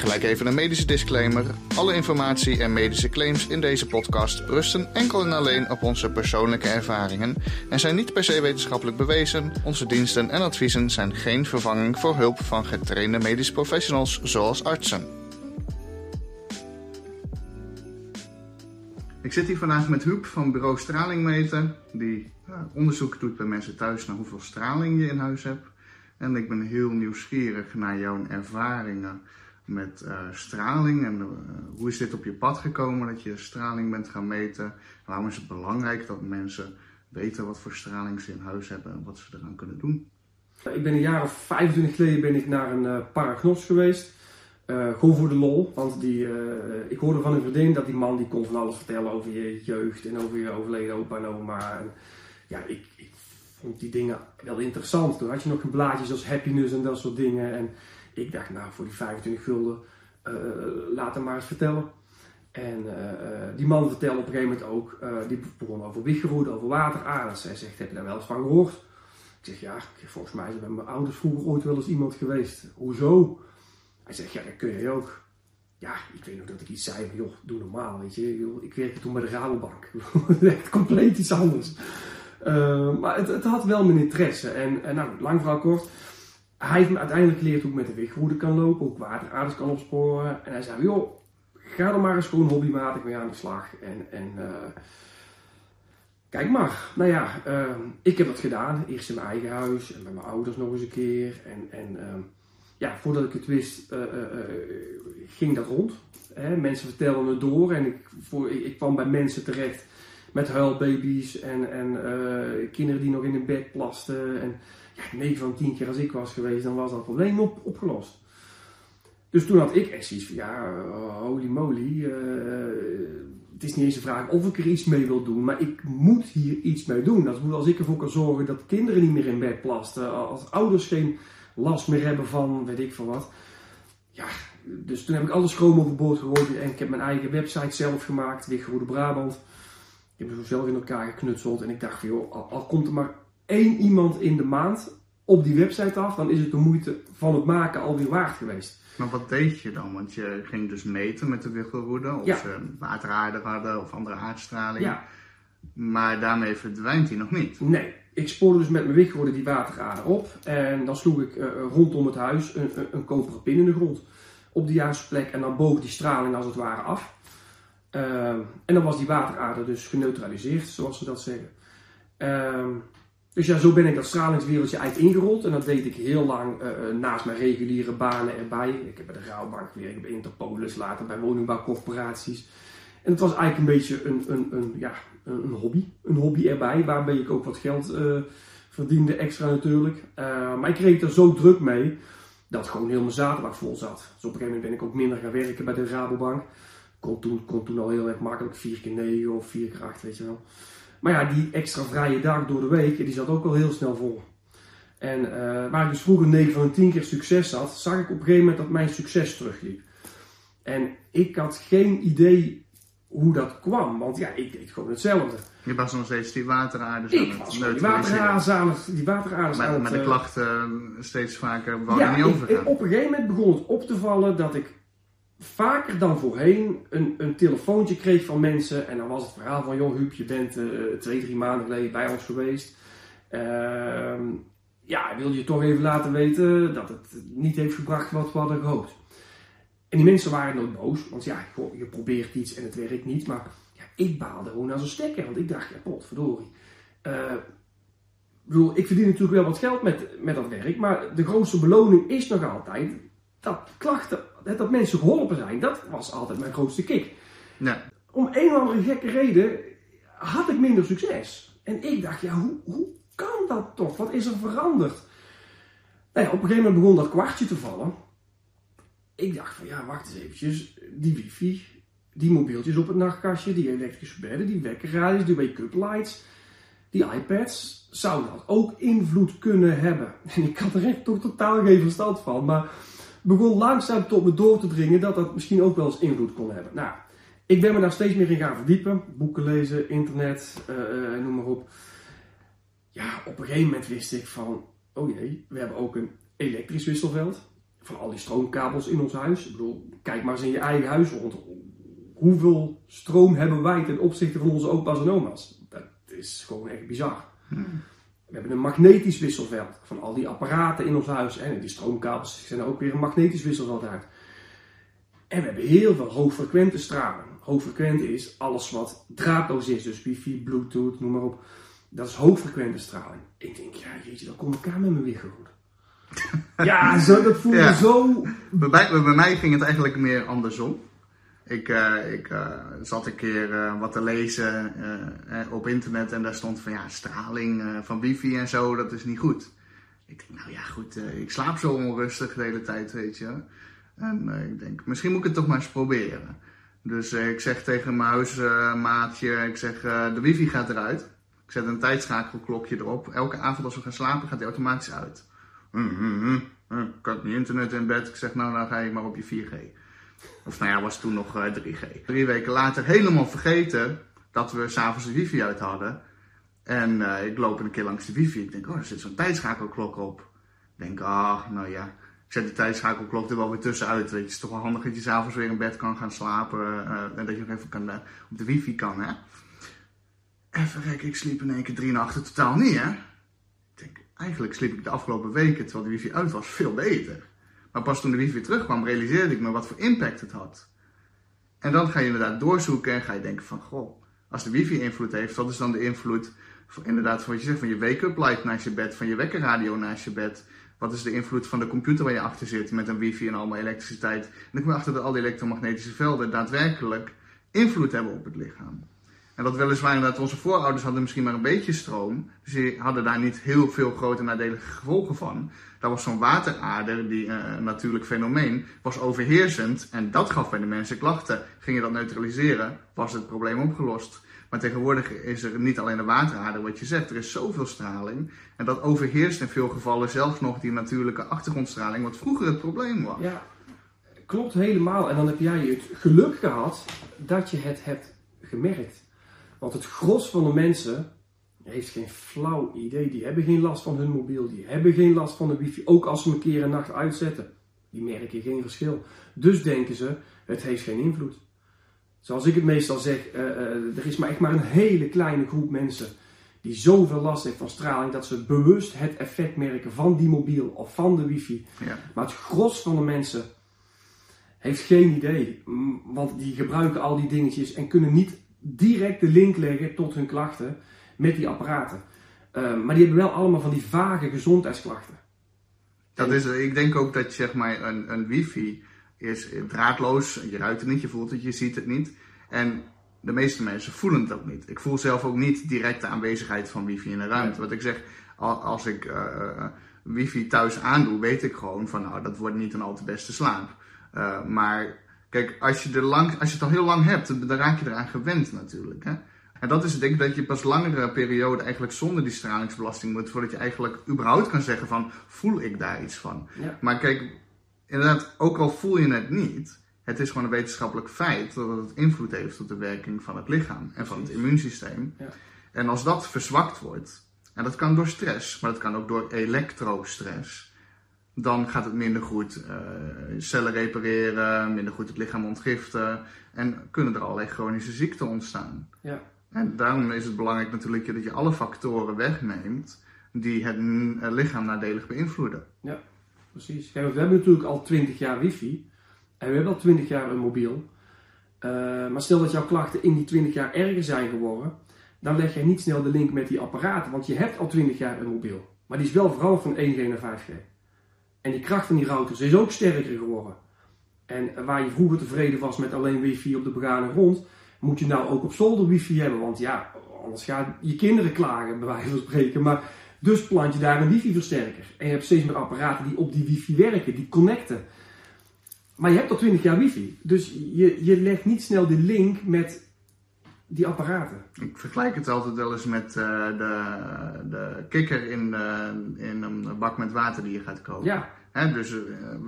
Gelijk even een medische disclaimer. Alle informatie en medische claims in deze podcast rusten enkel en alleen op onze persoonlijke ervaringen en zijn niet per se wetenschappelijk bewezen. Onze diensten en adviezen zijn geen vervanging voor hulp van getrainde medische professionals zoals artsen. Ik zit hier vandaag met Huub van bureau Stralingmeten, die onderzoek doet bij mensen thuis naar hoeveel straling je in huis hebt. En ik ben heel nieuwsgierig naar jouw ervaringen met uh, straling en uh, hoe is dit op je pad gekomen dat je straling bent gaan meten? Waarom is het belangrijk dat mensen weten wat voor straling ze in huis hebben en wat ze eraan kunnen doen? Ik ben een jaar of 25 geleden ben ik naar een uh, paragnos geweest. gewoon voor de lol, want die, ik hoorde van een vriendin dat die man die kon van alles vertellen over je jeugd en over je overleden opa en oma. En, ja, ik, ik vond die dingen wel interessant. Toen had je nog een blaadjes als happiness en dat soort dingen. En ik dacht, nou, voor die 25 gulden, uh, laat hem maar eens vertellen. En uh, die man vertelde op een gegeven moment ook, die begon over wiggeroede, over wateraders. Hij zegt, heb je daar wel eens van gehoord? Ik zeg, ja, volgens mij zijn mijn ouders vroeger ooit wel eens iemand geweest. Hoezo? Hij zegt, ja, dat kun je ook. Ja, ik weet nog dat ik iets zei joh, doe normaal, weet je. Ik werkte toen bij de Rabobank. Echt compleet iets anders. Maar het, het, had wel mijn interesse. En, en nou, lang verhaal kort hij heeft me uiteindelijk geleerd hoe ik met de wigwoede kan lopen, hoe ik wateraders kan opsporen. En hij zei, joh, ga er maar eens gewoon hobbymatig mee aan de slag. En, en uh, kijk maar. Nou ja, uh, ik heb dat gedaan. Eerst in mijn eigen huis en bij mijn ouders nog eens een keer. En, en uh, ja, voordat ik het wist, ging dat rond. Hè? Mensen vertelden het door en ik, voor, ik, kwam bij mensen terecht met huilbaby's en, en kinderen die nog in hun bed plasten. En, 9 van 10 keer als ik was geweest, dan was dat probleem op, opgelost. Dus toen had ik echt zoiets van, ja, holy moly, uh, het is niet eens een vraag of ik er iets mee wil doen, maar ik moet hier iets mee doen. Dat moet als ik ervoor kan zorgen dat kinderen niet meer in bed plasten, als ouders geen last meer hebben van weet ik veel wat. Ja, dus toen heb ik alle schroom overboord gegooid en ik heb mijn eigen website zelf gemaakt, Wiggoede Brabant. Ik heb hem zo zelf in elkaar geknutseld en ik dacht van, joh, al, al komt er maar één iemand in de maand op die website af, dan is het de moeite van het maken alweer waard geweest. Maar wat deed je dan? Want je ging dus meten met de wiggelroede, of ze wateraarde hadden of andere aardstraling. Ja. Maar daarmee verdwijnt hij nog niet. Nee, ik spoorde dus met mijn wiggelroede die waterader op. En dan sloeg ik uh, rondom het huis een, een, een, koperen pin in de grond. Op de juiste plek. En dan boog die straling als het ware af. Uh, en dan was die waterader dus geneutraliseerd, zoals ze dat zeggen. Uh, dus ja, zo ben ik dat stralingswereldje eigenlijk ingerold. En dat deed ik heel lang uh, naast mijn reguliere banen erbij. Ik heb bij de Rouwbank gewerkt, bij Interpolis, later bij woningbouwcorporaties. En het was eigenlijk een beetje een, een, een, ja, een hobby. Een hobby erbij, waarbij ik ook wat geld uh, verdiende, extra natuurlijk. Maar ik kreeg er zo druk mee, dat gewoon heel mijn zaterdag vol zat. Dus op een gegeven moment ben ik ook minder gaan werken bij de Rabobank. Kon toen, kon toen al heel erg makkelijk 4 keer 9 of 4 keer 8, weet je wel. Maar ja, die extra vrije dag door de week, die zat ook al heel snel vol. En uh, waar ik dus vroeger 9 van de 10 keer succes had, zag ik op een gegeven moment dat mijn succes terugliep. En ik had geen idee hoe dat kwam, want ja, ik deed gewoon hetzelfde. Je was nog steeds die wateraarders ik was die wateraarders aan het, die wateraarders maar, aan maar de klachten steeds vaker wouden ja, niet overgaan. op een gegeven moment begon het op te vallen dat ik vaker dan voorheen een, een telefoontje kreeg van mensen. En dan was het verhaal van, joh Huub, je bent uh, twee, drie maanden geleden bij ons geweest. Uh, ja, wil je toch even laten weten dat het niet heeft gebracht wat we hadden gehoopt. En die mensen waren nooit boos, want ja, je probeert iets en het werkt niet. Maar ja, ik baalde gewoon als een stekker, want ik dacht, ja, potverdorie. Uh, ik bedoel, ik verdien natuurlijk wel wat geld met, met dat werk, maar de grootste beloning is nog altijd dat klachten dat mensen geholpen zijn, dat was altijd mijn grootste kick. Om een of andere gekke reden had ik minder succes. En ik dacht, ja, hoe, hoe kan dat toch? Wat is er veranderd? Nou ja, op een gegeven moment begon dat kwartje te vallen. ik dacht van ja, wacht eens eventjes. Die wifi, die mobieltjes op het nachtkastje, die elektrische bedden, die wekkerradios, die wake-up lights, die iPads, zou dat ook invloed kunnen hebben? En ik had er echt toch totaal geen verstand van, maar begon langzaam tot me door te dringen dat dat misschien ook wel eens invloed kon hebben. Nou, ik ben me daar steeds meer in gaan verdiepen. Boeken lezen, internet, uh, noem maar op. Ja, op een gegeven moment wist ik van, oh jee, we hebben ook een elektrisch wisselveld. Van al die stroomkabels in ons huis. Ik bedoel, kijk maar eens in je eigen huis rond. Hoeveel stroom hebben wij ten opzichte van onze opa's en oma's? Dat is gewoon echt bizar. Hmm. We hebben een magnetisch wisselveld van al die apparaten in ons huis. En die stroomkabels zijn er ook weer een magnetisch wisselveld uit. En we hebben heel veel hoogfrequente straling. Hoogfrequent is alles wat draadloos is, dus wifi, bluetooth, noem maar op. Dat is hoogfrequente straling. Ik denk, ja jeetje, dan komt elkaar met me weer goed. ja, zo, dat voelde zo... Bij, bij, mij ging het eigenlijk meer andersom. Ik, uh, ik uh, zat een keer uh, wat te lezen op internet en daar stond van ja, straling van wifi en zo, dat is niet goed. Ik denk, nou ja, goed, ik slaap zo onrustig de hele tijd, weet je. En ik denk, misschien moet ik het toch maar eens proberen. Dus ik zeg tegen mijn huismaatje, ik zeg, de wifi gaat eruit. Ik zet een tijdschakelklokje erop. Elke avond als we gaan slapen gaat die automatisch uit. Mm, mm, mm. Ik had niet internet in bed. Ik zeg, nou dan ga je maar op je 4G. Of nou ja, was toen nog 3G. Eh, Drie weken later helemaal vergeten dat we s'avonds de wifi uit hadden. En uh, ik loop een keer langs de wifi. Ik denk, oh, er zit zo'n tijdschakelklok op. Ik denk, ah, nou ja. Ik zet die tijdschakelklok er wel weer tussenuit. Weet je, het is toch wel handig dat je s'avonds weer in bed kan gaan slapen. Uh, en dat je nog even kan, op de wifi kan, hè. Even kijken, ik sliep in één keer drie nachten totaal niet, hè. Ik denk, eigenlijk sliep ik de afgelopen weken, terwijl de wifi uit was, veel beter. Maar pas toen de wifi terugkwam, realiseerde ik me wat voor impact het had. En dan ga je inderdaad doorzoeken en ga je denken van, goh, als de wifi invloed heeft, wat is dan de invloed inderdaad van wat je zegt, van je wake-up light naast je bed, van je wekkerradio naast je bed. Wat is de invloed van de computer waar je achter zit met een wifi en allemaal elektriciteit. En dan kom achter dat al die elektromagnetische velden daadwerkelijk invloed hebben op het lichaam. En dat weliswaar inderdaad onze voorouders hadden misschien maar een beetje stroom. Dus die hadden daar niet heel veel grote nadelige gevolgen van. Daar was zo'n waterader, die uh, natuurlijk fenomeen, was overheersend. En dat gaf bij de mensen klachten. Ging je dat neutraliseren, was het probleem opgelost. Maar tegenwoordig is er niet alleen de waterader, wat je zegt, er is zoveel straling. En dat overheerst in veel gevallen zelfs nog die natuurlijke achtergrondstraling, wat vroeger het probleem was. Ja, klopt helemaal. En dan heb jij het geluk gehad dat je het hebt gemerkt. Want het gros van de mensen heeft geen flauw idee. Die hebben geen last van hun mobiel. Die hebben geen last van de wifi. Ook als ze een keer een nacht uitzetten. Die merken geen verschil. Dus denken ze, het heeft geen invloed. Zoals ik het meestal zeg, uh, uh, er is maar echt maar een hele kleine groep mensen die zoveel last heeft van straling dat ze bewust het effect merken van die mobiel of van de wifi. Ja. Maar het gros van de mensen heeft geen idee. Want die gebruiken al die dingetjes en kunnen niet direct de link leggen tot hun klachten met die apparaten. Uh, maar die hebben wel allemaal van die vage gezondheidsklachten. Dat is, ik denk ook dat zeg maar, een, een wifi is draadloos. Je ruikt het niet, je voelt het, je ziet het niet. En de meeste mensen voelen het ook niet. Ik voel zelf ook niet direct de aanwezigheid van wifi in de ruimte. Wat ik zeg, als ik uh, wifi thuis aandoe, weet ik gewoon van nou, dat wordt niet een al te beste slaap. Uh, maar Kijk, als je, er lang, als je het al heel lang hebt, dan raak je eraan gewend natuurlijk. Hè? En dat is denk ik dat je pas langere periode eigenlijk zonder die stralingsbelasting moet, voordat je eigenlijk überhaupt kan zeggen van, voel ik daar iets van? Maar kijk, inderdaad, ook al voel je het niet, het is gewoon een wetenschappelijk feit dat het invloed heeft op de werking van het lichaam en van het immuunsysteem. Ja. En als dat verzwakt wordt, en dat kan door stress, maar dat kan ook door elektrostress dan gaat het minder goed uh, cellen repareren, minder goed het lichaam ontgiften en kunnen er allerlei chronische ziekten ontstaan. Ja. En daarom is het belangrijk natuurlijk dat je alle factoren wegneemt die het eh, lichaam nadelig beïnvloeden. Ja, precies. we hebben natuurlijk al 20 jaar wifi en we hebben al 20 jaar een mobiel. Uh, maar stel dat jouw klachten in die 20 jaar erger zijn geworden, dan leg je niet snel de link met die apparaten, want je hebt al 20 jaar een mobiel. Maar die is wel vooral van 1G naar 5G. En die kracht van die routers is ook sterker geworden. En waar je vroeger tevreden was met alleen wifi op de begane grond, moet je nou ook op zolder wifi hebben. Want ja, anders gaan je kinderen klagen, bij wijze van spreken. Maar dus plant je daar een wifi-versterker. En je hebt steeds meer apparaten die op die wifi werken, die connecten. Maar je hebt al 20 jaar wifi. Dus je, je legt niet snel de link met die apparaten. Ik vergelijk het altijd wel eens met uh, de, de kikker in, uh, in een bak met water die je gaat kopen. Ja. Hè, dus uh,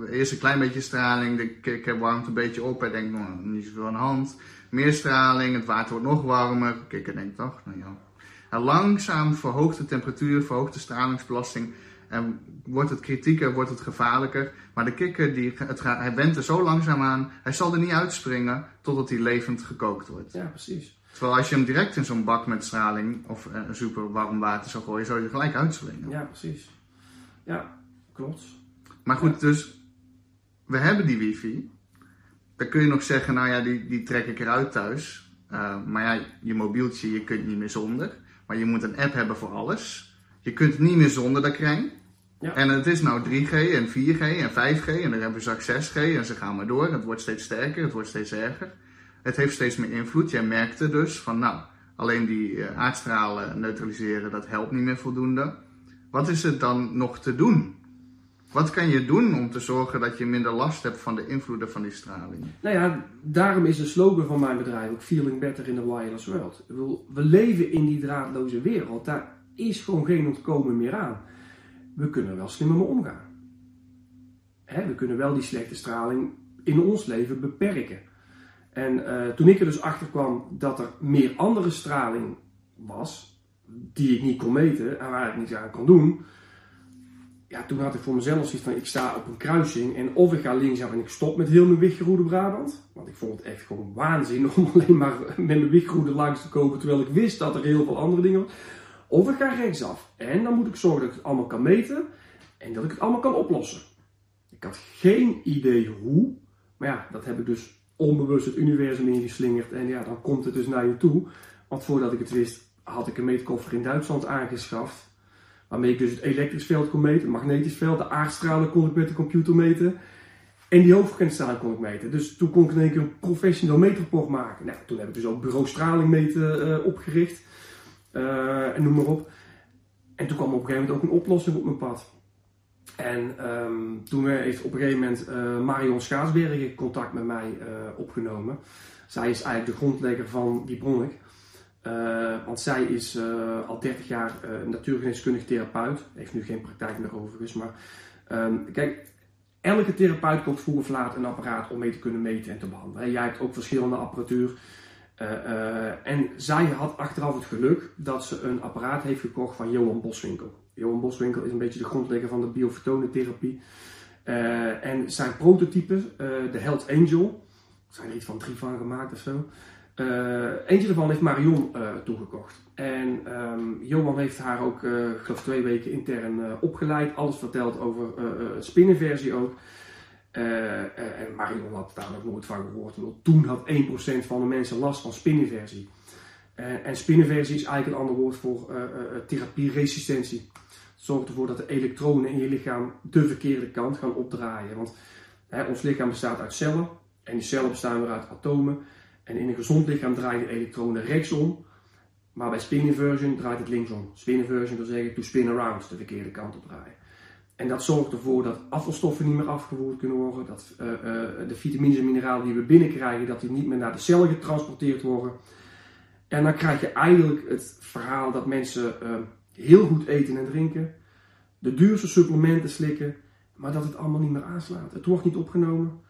eerst een klein beetje straling, de kikker warmt een beetje op. Hij denkt, nou, niet zoveel aan de hand. Meer straling, het water wordt nog warmer. De kikker denkt toch, nou ja. En langzaam verhoogt de temperatuur, verhoogt de stralingsbelasting. En wordt het kritieker, wordt het gevaarlijker. Maar de kikker, die, het, hij went er zo langzaam aan. Hij zal er niet uitspringen totdat hij levend gekookt wordt. Ja, precies. Terwijl als je hem direct in zo'n bak met straling of uh, super warm water zou gooien, zou je gelijk uitspringen. Ja, precies. Ja, klopt. Maar goed, dus we hebben die wifi. Dan kun je nog zeggen, nou ja, die, die trek ik eruit thuis. Uh, maar ja, je mobieltje, je kunt niet meer zonder. Maar je moet een app hebben voor alles. Je kunt niet meer zonder dat krijn. Ja. En het is nou 3G en 4G en 5G en dan hebben we straks 6G en ze gaan maar door. Het wordt steeds sterker, het wordt steeds erger. Het heeft steeds meer invloed. Jij merkte dus van nou, alleen die aardstralen neutraliseren, dat helpt niet meer voldoende. Wat is er dan nog te doen? Wat kan je doen om te zorgen dat je minder last hebt van de invloeden van die straling? Nou ja, daarom is de slogan van mijn bedrijf ook Feeling Better in the Wireless World. We leven in die draadloze wereld. Daar is gewoon geen ontkomen meer aan. We kunnen wel slimmer mee omgaan. Hè, we kunnen wel die slechte straling in ons leven beperken. En uh, toen ik er dus achter kwam dat er meer andere straling was, die ik niet kon meten en waar ik niets aan kon doen, ja, toen had ik voor mezelf zoiets van: ik sta op een kruising en of ik ga linksaf en ik stop met heel mijn witgeroede Brabant. Want ik vond het echt gewoon waanzin om alleen maar met mijn witgeroede langs te kopen, terwijl ik wist dat er heel veel andere dingen was. Of ik ga rechtsaf en dan moet ik zorgen dat ik het allemaal kan meten en dat ik het allemaal kan oplossen. Ik had geen idee hoe, maar ja, dat heb ik dus onbewust het universum ingeslingerd. En ja, dan komt het dus naar je toe. Want voordat ik het wist, had ik een meetkoffer in Duitsland aangeschaft. Waarmee ik dus het elektrisch veld kon meten, het magnetisch veld, de aardstralen kon ik met de computer meten. En die hoofdfrequentiestraling kon ik meten. Dus toen kon ik in één keer een professioneel meetrapport maken. Nou, toen heb ik dus ook bureau straling meten uh, opgericht. Uh, en noem maar op. En toen kwam op een gegeven moment ook een oplossing op mijn pad. En um, toen heeft op een gegeven moment uh, Marion Schaatsbergen contact met mij uh, opgenomen. Zij is eigenlijk de grondlegger van die Bronnik. Uh, want zij is al 30 jaar natuurgeneeskundig therapeut. Heeft nu geen praktijk meer overigens. Maar um, kijk, elke therapeut koopt vroeg of laat een apparaat om mee te kunnen meten en te behandelen. Jij hebt ook verschillende apparatuur. en zij had achteraf het geluk dat ze een apparaat heeft gekocht van Johan Boswinkel. Johan Boswinkel is een beetje de grondlegger van de biofotonentherapie. Uh, en zijn prototype, uh, de Health Angel, zijn er iets van drie van gemaakt of zo. Uh, eentje daarvan heeft Marion toegekocht. En um, Johan heeft haar ook, geloof twee weken intern opgeleid. Alles verteld over spinnenversie ook. en Marion had daar nog nooit van gehoord. Toen had 1% van de mensen last van spinnenversie. en spinnenversie is eigenlijk een ander woord voor therapieresistentie zorgt ervoor dat de elektronen in je lichaam de verkeerde kant gaan opdraaien. Want hè, ons lichaam bestaat uit cellen en die cellen bestaan weer uit atomen. En in een gezond lichaam draaien de elektronen rechtsom, maar bij spin inversion draait het linksom. Spin inversion wil zeggen to spin around, de verkeerde kant op draaien. En dat zorgt ervoor dat afvalstoffen niet meer afgevoerd kunnen worden, dat uh, uh, de vitamines en mineralen die we binnenkrijgen, dat die niet meer naar de cel getransporteerd worden. En dan krijg je eigenlijk het verhaal dat mensen uh, heel goed eten en drinken, de duurste supplementen slikken, maar dat het allemaal niet meer aanslaat. Het wordt niet opgenomen.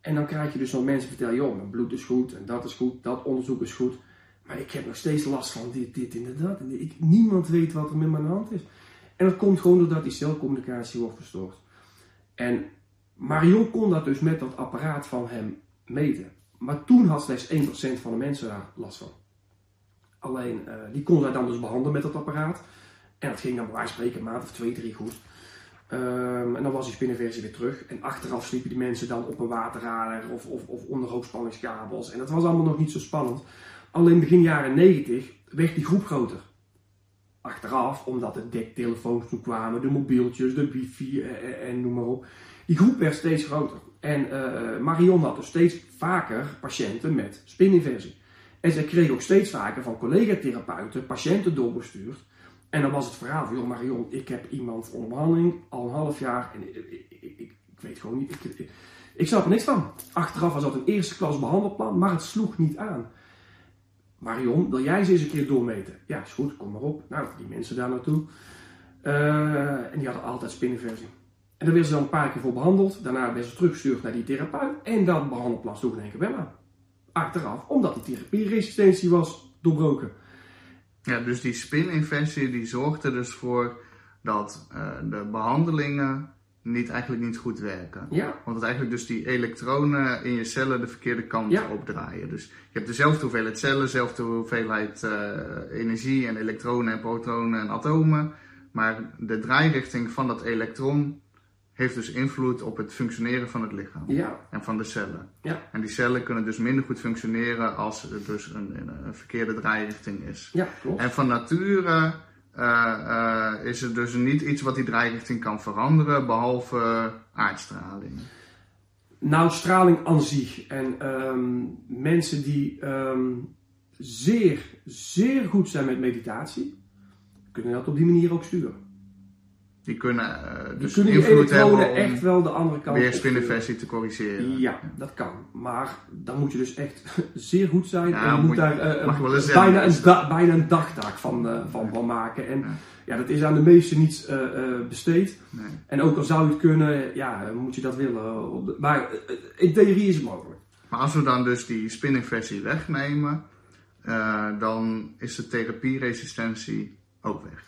En dan krijg je dus nog mensen vertellen, joh, mijn bloed is goed en dat is goed, dat onderzoek is goed. Maar ik heb nog steeds last van dit, dit en dat. En ik, niemand weet wat er met de hand is. En dat komt gewoon doordat die celcommunicatie wordt verstoord. En Marion kon dat dus met dat apparaat van hem meten. Maar toen had slechts 1% van de mensen daar last van. Alleen, uh, die kon zij dan dus behandelen met dat apparaat. En dat ging dan bij spreken een maand of twee, drie goed. Um, en dan was die spinnenversie weer terug. En achteraf sliepen die mensen dan op een waterrader of, of, of onder hoogspanningskabels. En dat was allemaal nog niet zo spannend. Alleen begin jaren 90 werd die groep groter. Achteraf, omdat de dektelefoons toen kwamen, de mobieltjes, de wifi en, en noem maar op. Die groep werd steeds groter. En Marion had dus steeds vaker patiënten met spininversie. En zij kreeg ook steeds vaker van collega-therapeuten patiënten doorbestuurd. En dan was het verhaal van, joh Marion, ik heb iemand onder behandeling al een half jaar en ik, ik, ik, ik weet gewoon niet. Ik, snap er niks van. Achteraf was dat een eerste klas behandelplan, maar het sloeg niet aan. Marion, wil jij ze eens een keer doormeten? Ja, is goed, kom maar op. Nou, die mensen daar naartoe. Uh, en die hadden altijd spinnenversie. En daar werd ze dan een paar keer voor behandeld. Daarna werd ze teruggestuurd naar die therapeut. En dat behandelplan sloeg in één keer aan. Achteraf, omdat die therapieresistentie was doorbroken. Ja, dus die spininfectie die zorgt er dus voor dat uh, de behandelingen niet, eigenlijk niet goed werken. Ja. Want het eigenlijk dus die elektronen in je cellen de verkeerde kant Ja. opdraaien. Dus je hebt dezelfde hoeveelheid cellen, dezelfde hoeveelheid eh, energie en elektronen en protonen en atomen. Maar de draairichting van dat elektron heeft dus invloed op het functioneren van het lichaam Ja, en van de cellen. Ja. En die cellen kunnen dus minder goed functioneren als er dus een, een, een verkeerde draairichting is. ja, klopt. En van nature eh, eh, is er dus niet iets wat die draairichting kan veranderen, behalve aardstraling. Nou, straling aan zich. En ehm, mensen die ehm, zeer, zeer goed zijn met meditatie, kunnen dat op die manier ook sturen. Die kunnen eh, Die dus kunnen die invloed hebben om echt wel de andere kant te corrigeren. Ja, dat kan. Maar dan moet je dus echt zeer goed zijn. Ja, en je moet daar eh, bijna, zeggen. een da- bijna een dagtaak van, eh, van, van maken. En Ja. ja. dat is aan de meesten niet besteed. Nee. En ook al zou je het kunnen, ja, moet je dat willen. op de- Maar in theorie is het mogelijk. Maar als we dan dus die spinningversie wegnemen, dan is de therapieresistentie ook weg.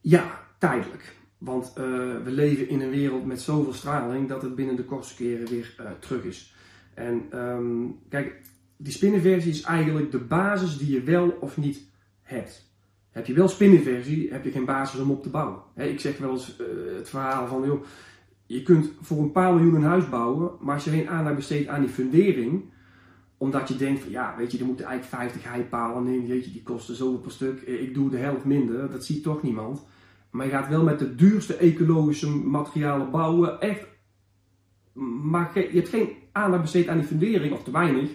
Ja, tijdelijk. Want eh, we leven in een wereld met zoveel straling dat het binnen de kortste keren weer eh, terug is. En ehm, kijk, die spinnenversie is eigenlijk de basis die je wel of niet hebt. Heb je wel spinnenversie, heb je geen basis om op te bouwen. Ik zeg wel eens eh, het verhaal van, joh, je kunt voor een paar miljoen een huis bouwen, maar als je geen aandacht besteedt aan die fundering, omdat je denkt van, ja, weet je, er moeten eigenlijk 50 heipalen in, jeetje, die kosten zoveel per stuk, ik doe de helft minder, dat ziet toch niemand. Maar je gaat wel met de duurste ecologische materialen bouwen. Echt. Maar je hebt geen aandacht besteed aan die fundering, of te weinig.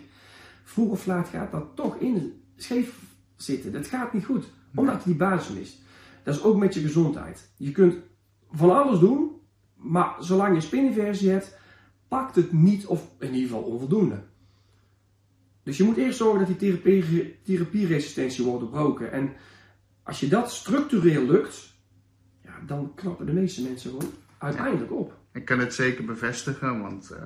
Vroeg of laat gaat dat toch in scheef zitten. Dat gaat niet goed. Omdat je die basis mist. Dat is ook met je gezondheid. Je kunt van alles doen. Maar zolang je spininversie hebt, pakt het niet of in ieder geval onvoldoende. Dus je moet eerst zorgen dat die therapie, therapieresistentie wordt doorbroken. En als je dat structureel lukt, dan knappen de meeste mensen gewoon uiteindelijk op. Ik kan het zeker bevestigen, want eh,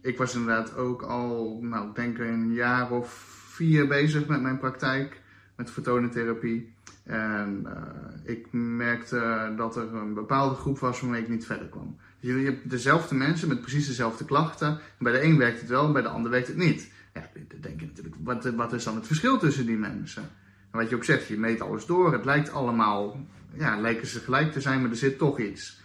ik was inderdaad ook al, nou, ik denk een jaar of vier bezig met mijn praktijk, met fotonentherapie. En eh, ik merkte dat er een bepaalde groep was waarmee ik niet verder kwam. Je, hebt dezelfde mensen met precies dezelfde klachten. Bij de een werkt het wel, bij de ander werkt het niet. Ja, dan denk je natuurlijk, wat, wat is dan het verschil tussen die mensen? En wat je ook zegt, je meet alles door. Het lijkt allemaal, ja, lijken ze gelijk te zijn, maar er zit toch iets.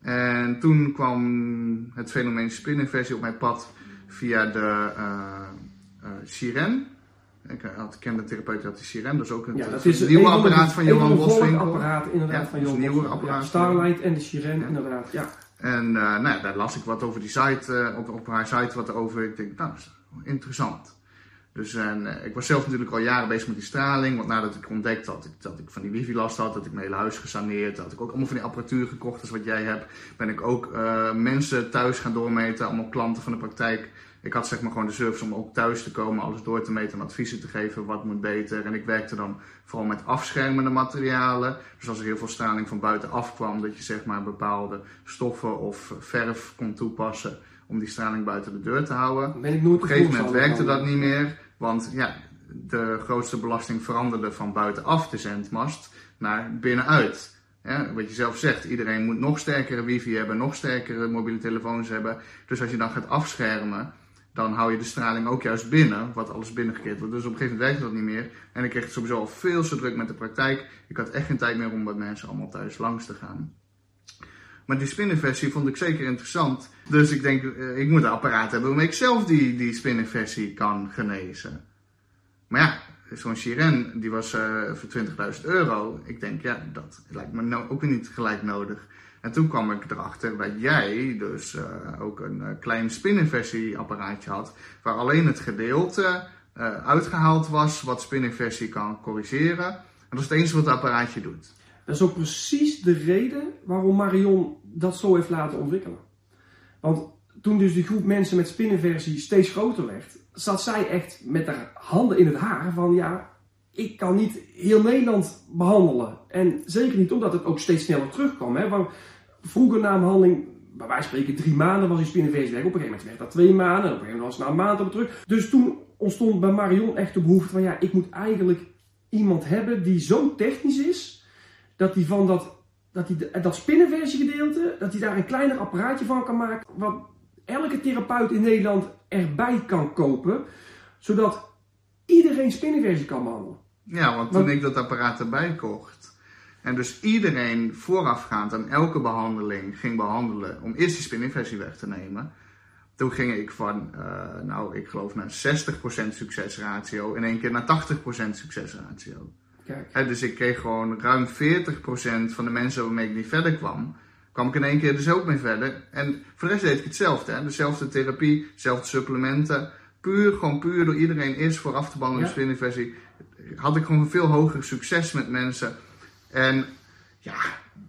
En toen kwam het fenomeen spininversie op mijn pad via de uh, uh, Siren. Ik had, kende de therapeut die had die Siren, dat is ook een, Ja, dat een is nieuwe een apparaat van Johan Boswinkel. apparaat inderdaad Ja, van Johan nieuwe apparaat. Ja, Starlight en de Siren inderdaad. Ja. En uh, nou, ja, daar las ik wat over die site, op, op haar site wat over. Ik denk, nou, dat is interessant. Dus en, uh, ik was zelf natuurlijk al jaren bezig met die straling. Want nadat ik ontdekte dat ik, dat ik van die wifi last had, dat ik mijn hele huis gesaneerd, dat ik ook allemaal van die apparatuur gekocht als wat jij hebt, ben ik ook uh, mensen thuis gaan doormeten, allemaal klanten van de praktijk. Ik had zeg maar gewoon de service om ook thuis te komen, alles door te meten en adviezen te geven, wat moet beter. En ik werkte dan vooral met afschermende materialen. Dus als er heel veel straling van buitenaf kwam, dat je zeg maar bepaalde stoffen of verf kon toepassen om die straling buiten de deur te houden. Ben ik nooit Op een gegeven moment werkte dat niet meer, want ja, de grootste belasting veranderde van buitenaf de zendmast naar binnenuit. Ja, wat je zelf zegt, iedereen moet nog sterkere wifi hebben, nog sterkere mobiele telefoons hebben. Dus als je dan gaat afschermen, dan hou je de straling ook juist binnen, wat alles binnengekeerd wordt. Dus op een gegeven moment werkte dat niet meer. En ik kreeg sowieso al veel te druk met de praktijk. Ik had echt geen tijd meer om bij mensen allemaal thuis langs te gaan. Maar die spinnenversie vond ik zeker interessant. Dus ik denk, ik moet een apparaat hebben waarmee ik zelf die, die spinnenversie kan genezen. Maar ja, zo'n Siren, die was uh, voor 20.000 euro. Ik denk, ja, dat lijkt me no ook niet gelijk nodig. En toen kwam ik erachter dat jij dus uh, ook een klein spinnenversieapparaatje had. Waar alleen het gedeelte uitgehaald was wat spinnenversie kan corrigeren. En dat is het enige wat het apparaatje doet. Dat is ook precies de reden waarom Marion dat zo heeft laten ontwikkelen. Want toen dus die groep mensen met spinnenversie steeds groter werd, zat zij echt met haar handen in het haar van ja, ik kan niet heel Nederland behandelen. En zeker niet omdat het ook steeds sneller terugkwam. Hè? Want vroeger na een behandeling, bij wijze spreken drie maanden was die spinnenversie weg. Op een gegeven moment werd dat twee maanden, op een gegeven moment was het na een maand op terug. Dus toen ontstond bij Marion echt de behoefte van ja, ik moet eigenlijk iemand hebben die zo technisch is, dat hij van dat, dat, die, dat spinnenversiegedeelte, dat hij daar een kleiner apparaatje van kan maken, wat elke therapeut in Nederland erbij kan kopen, zodat iedereen spinnenversie kan behandelen. Ja, want toen ik dat apparaat erbij kocht, en dus iedereen voorafgaand aan elke behandeling ging behandelen om eerst die spinnenversie weg te nemen, toen ging ik van, uh, nou, ik geloof naar 60% succesratio in één keer naar 80% succesratio. Kijk. dus ik kreeg gewoon ruim 40% van de mensen waarmee ik niet verder kwam, kwam ik in één keer dus ook mee verder. En voor de rest deed ik hetzelfde. Hè? Dezelfde therapie, dezelfde supplementen. Puur, gewoon puur door iedereen eerst vooraf te behandelen ja. spinnenversie. Had ik gewoon veel hoger succes met mensen. En ja,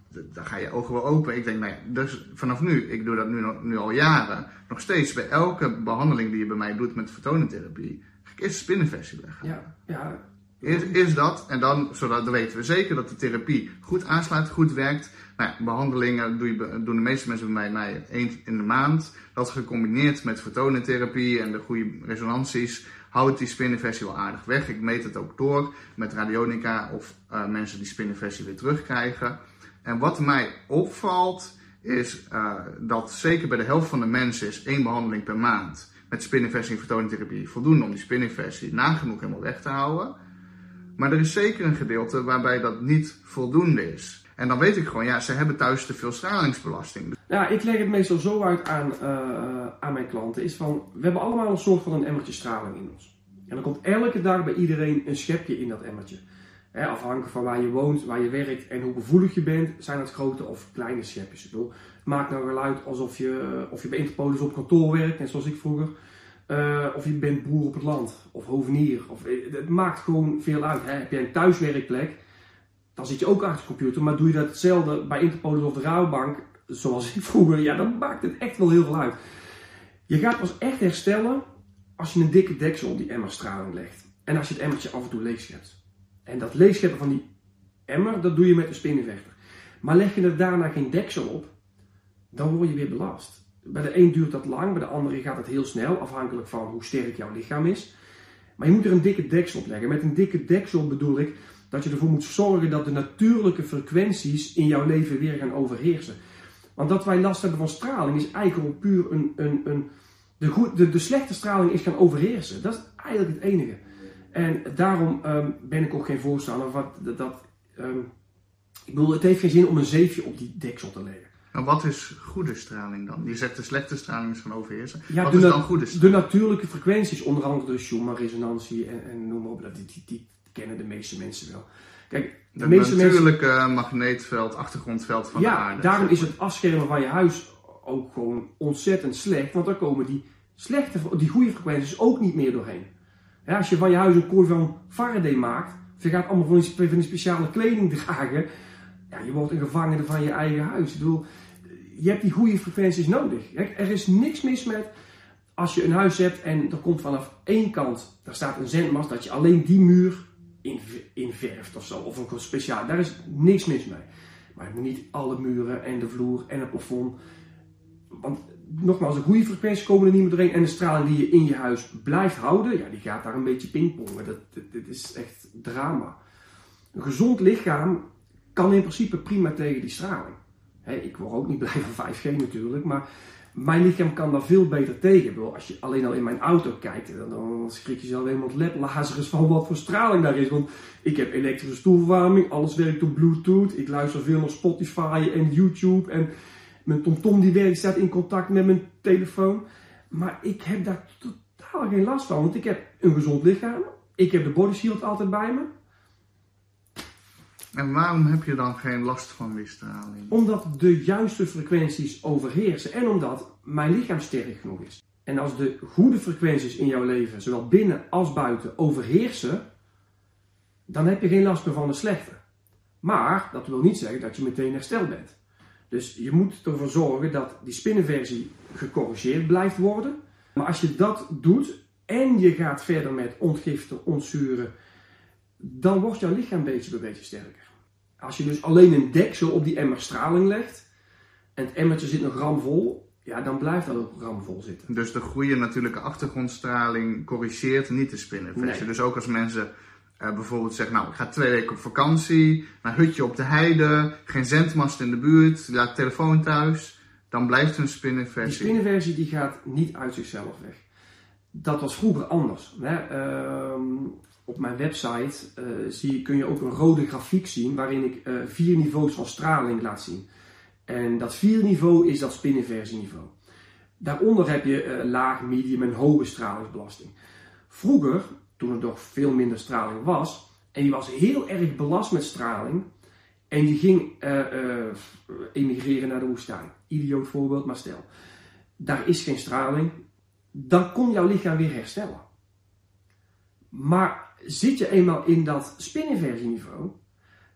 dan ga je ogen wel open. Ik denk, nou ja, dus vanaf nu, ik doe dat nu, nu al jaren, nog steeds bij elke behandeling die je bij mij doet met fotonentherapie, ga ik eerst de spinnenversie leggen. Ja, ja. Is, is dat, en dan, zodat dan weten we zeker dat de therapie goed aansluit, goed werkt. Nou ja, behandelingen doen, je, doen de meeste mensen bij mij, één in de maand. Dat gecombineerd met fotonentherapie en de goede resonanties, houdt die spinnenversie wel aardig weg. Ik meet het ook door met radionica of uh, mensen die spinnenversie weer terugkrijgen. En wat mij opvalt is uh, dat zeker bij de helft van de mensen is één behandeling per maand met spinnenversie en vertoningtherapie voldoende om die spinnenversie nagenoeg helemaal weg te houden. Maar er is zeker een gedeelte waarbij dat niet voldoende is. En dan weet ik gewoon, ja, ze hebben thuis te veel stralingsbelasting. Ja, ik leg het meestal zo uit aan, uh, aan mijn klanten. Is van, we hebben allemaal een soort van een emmertje straling in ons. En dan komt elke dag bij iedereen een schepje in dat emmertje afhankelijk van waar je woont, waar je werkt en hoe gevoelig je bent, zijn het grote of kleine schepjes. Ik bedoel, maakt nou geluid alsof je, of je bij Interpolis op kantoor werkt, net zoals ik vroeger. Uh, of je bent boer op het land, of hovenier. Of, eh, het maakt gewoon veel uit. Hè. Heb jij een thuiswerkplek, dan zit je ook achter de computer. Maar doe je dat hetzelfde bij Interpolis of de Rouwbank, zoals ik vroeger, ja, dan maakt het echt wel heel veel uit. Je gaat pas echt herstellen als je een dikke deksel op die emmerstraling legt. En als je het emmertje af en toe leeg schept. En dat leegscheppen van die emmer, dat doe je met de spinnenvechter. Maar leg je er daarna geen deksel op, dan word je weer belast. Bij de een duurt dat lang, bij de andere gaat het heel snel, afhankelijk van hoe sterk jouw lichaam is. Maar je moet er een dikke deksel op leggen. Met een dikke deksel bedoel ik dat je ervoor moet zorgen dat de natuurlijke frequenties in jouw leven weer gaan overheersen. Want dat wij last hebben van straling is eigenlijk puur een. een, een de, de, de slechte straling is gaan overheersen. Dat is eigenlijk het enige. En daarom ehm, ben ik ook geen voorstander van dat. dat ehm, ik bedoel, het heeft geen zin om een zeefje op die deksel te leggen. En wat is goede straling dan? Je zegt de slechte straling is van overheersen. Ja, wat is dan goede straling? De natuurlijke frequenties, onder andere de Schumann-resonantie en, en, noem maar op, die, die, die, kennen de meeste mensen wel. Kijk, de het natuurlijke mensen... magneetveld, achtergrondveld van de aarde. Ja, daarom is het afschermen van je huis ook gewoon ontzettend slecht, want daar komen die, slechte, die goede frequenties ook niet meer doorheen als je van je huis een kooi van Faraday maakt, of je gaat allemaal van die, van die speciale kleding dragen, ja, je wordt een gevangene van je eigen huis. Ik bedoel, je hebt die goede frequenties nodig. Er is niks mis met als je een huis hebt en er komt vanaf één kant, daar staat een zendmast, dat je alleen die muur inverft of zo, of een speciaal. Daar is niks mis mee. Maar moet niet alle muren en de vloer en het plafond. Want nogmaals, een goede frequentie komen er niet meer doorheen. En de straling die je in je huis blijft houden, ja, die gaat daar een beetje pingpongen. Dat, dit is echt drama. Een gezond lichaam kan in principe prima tegen die straling. Ik word ook niet blij van 5G natuurlijk, maar mijn lichaam kan daar veel beter tegen. Als je alleen al in mijn auto kijkt, dan, dan schrik je zelf helemaal ledlazers van wat voor straling daar is. Want ik heb elektrische stoelverwarming, alles werkt op Bluetooth. Ik luister veel naar Spotify en YouTube en mijn TomTom die werkt, staat in contact met mijn telefoon. Maar ik heb daar totaal geen last van, want ik heb een gezond lichaam. Ik heb de body shield altijd bij me. En waarom heb je dan geen last van die straling? Omdat de juiste frequenties overheersen en omdat mijn lichaam sterk genoeg is. En als de goede frequenties in jouw leven, zowel binnen als buiten, overheersen, dan heb je geen last meer van de slechte. Maar dat wil niet zeggen dat je meteen hersteld bent. Dus je moet ervoor zorgen dat die spinnenversie gecorrigeerd blijft worden. Maar als je dat doet en je gaat verder met ontgiften, ontzuren, dan wordt jouw lichaam beetje bij beetje sterker. Als je dus alleen een deksel op die emmer straling legt en het emmertje zit nog ramvol, ja, dan blijft dat ook ramvol zitten. Dus de goede natuurlijke achtergrondstraling corrigeert niet de spinnenversie. Nee. Dus ook als mensen eh, bijvoorbeeld zeggen, nou ik ga twee weken op vakantie, naar hutje op de heide, geen zendmast in de buurt, laat telefoon thuis, dan blijft hun Die spinnenversie. spinnenversie die gaat niet uit zichzelf weg. Dat was vroeger anders. Hè? Ehm, op mijn website eh, zie, kun je ook een rode grafiek zien waarin ik eh, vier niveaus van straling laat zien. En dat vierde niveau is dat spinnenversieniveau. Daaronder heb je eh, laag, medium en hoge stralingsbelasting. Vroeger, toen er nog veel minder straling was, en je was heel erg belast met straling, en je ging emigreren naar de woestijn. Idioot voorbeeld, maar stel. Daar is geen straling. Dan kon jouw lichaam weer herstellen. Maar zit je eenmaal in dat spinnenversieniveau,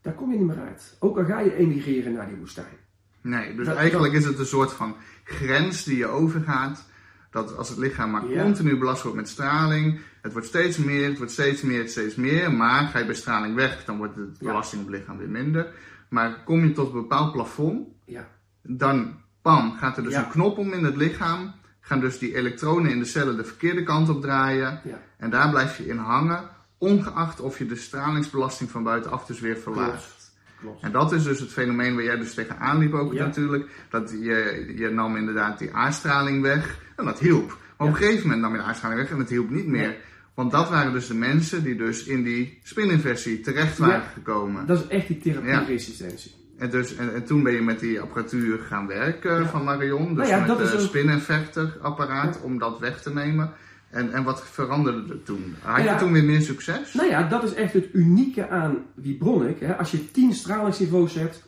daar kom je niet meer uit. Ook al ga je emigreren naar die woestijn. Nee, dus Dat- eigenlijk is het een soort van grens die je overgaat. Dat als het lichaam maar Ja. continu belast wordt met straling, het wordt steeds meer, het wordt steeds meer, het steeds meer. Maar ga je bij straling weg, dan wordt de belasting op het lichaam weer minder. Maar kom je tot een bepaald plafond, Ja, dan pam, gaat er dus Ja. een knop om in het lichaam. Gaan dus die elektronen in de cellen de verkeerde kant op draaien. En daar blijf je in hangen, ongeacht of je de stralingsbelasting van buitenaf dus weer verlaagt. klopt. En dat is dus het fenomeen waar jij dus tegenaan liep ook Ja. natuurlijk. Dat je, je nam inderdaad die aardstraling weg en dat hielp. Maar op een gegeven moment nam je de aardstraling weg en het hielp niet meer. Nee. Want dat waren dus de mensen die dus in die spininversie terecht waren Ja. gekomen. Dat is echt die therapieresistentie. En, dus, en, en toen ben je met die apparatuur gaan werken Ja. van Marion. Dus Nou ja, met dat ook- spininverter apparaat om dat weg te nemen. En, en wat veranderde er toen? Had Ja. je toen weer meer succes? Nou ja, dat is echt het unieke aan Vibronic. Hè. Als je 10 stralingsniveaus hebt,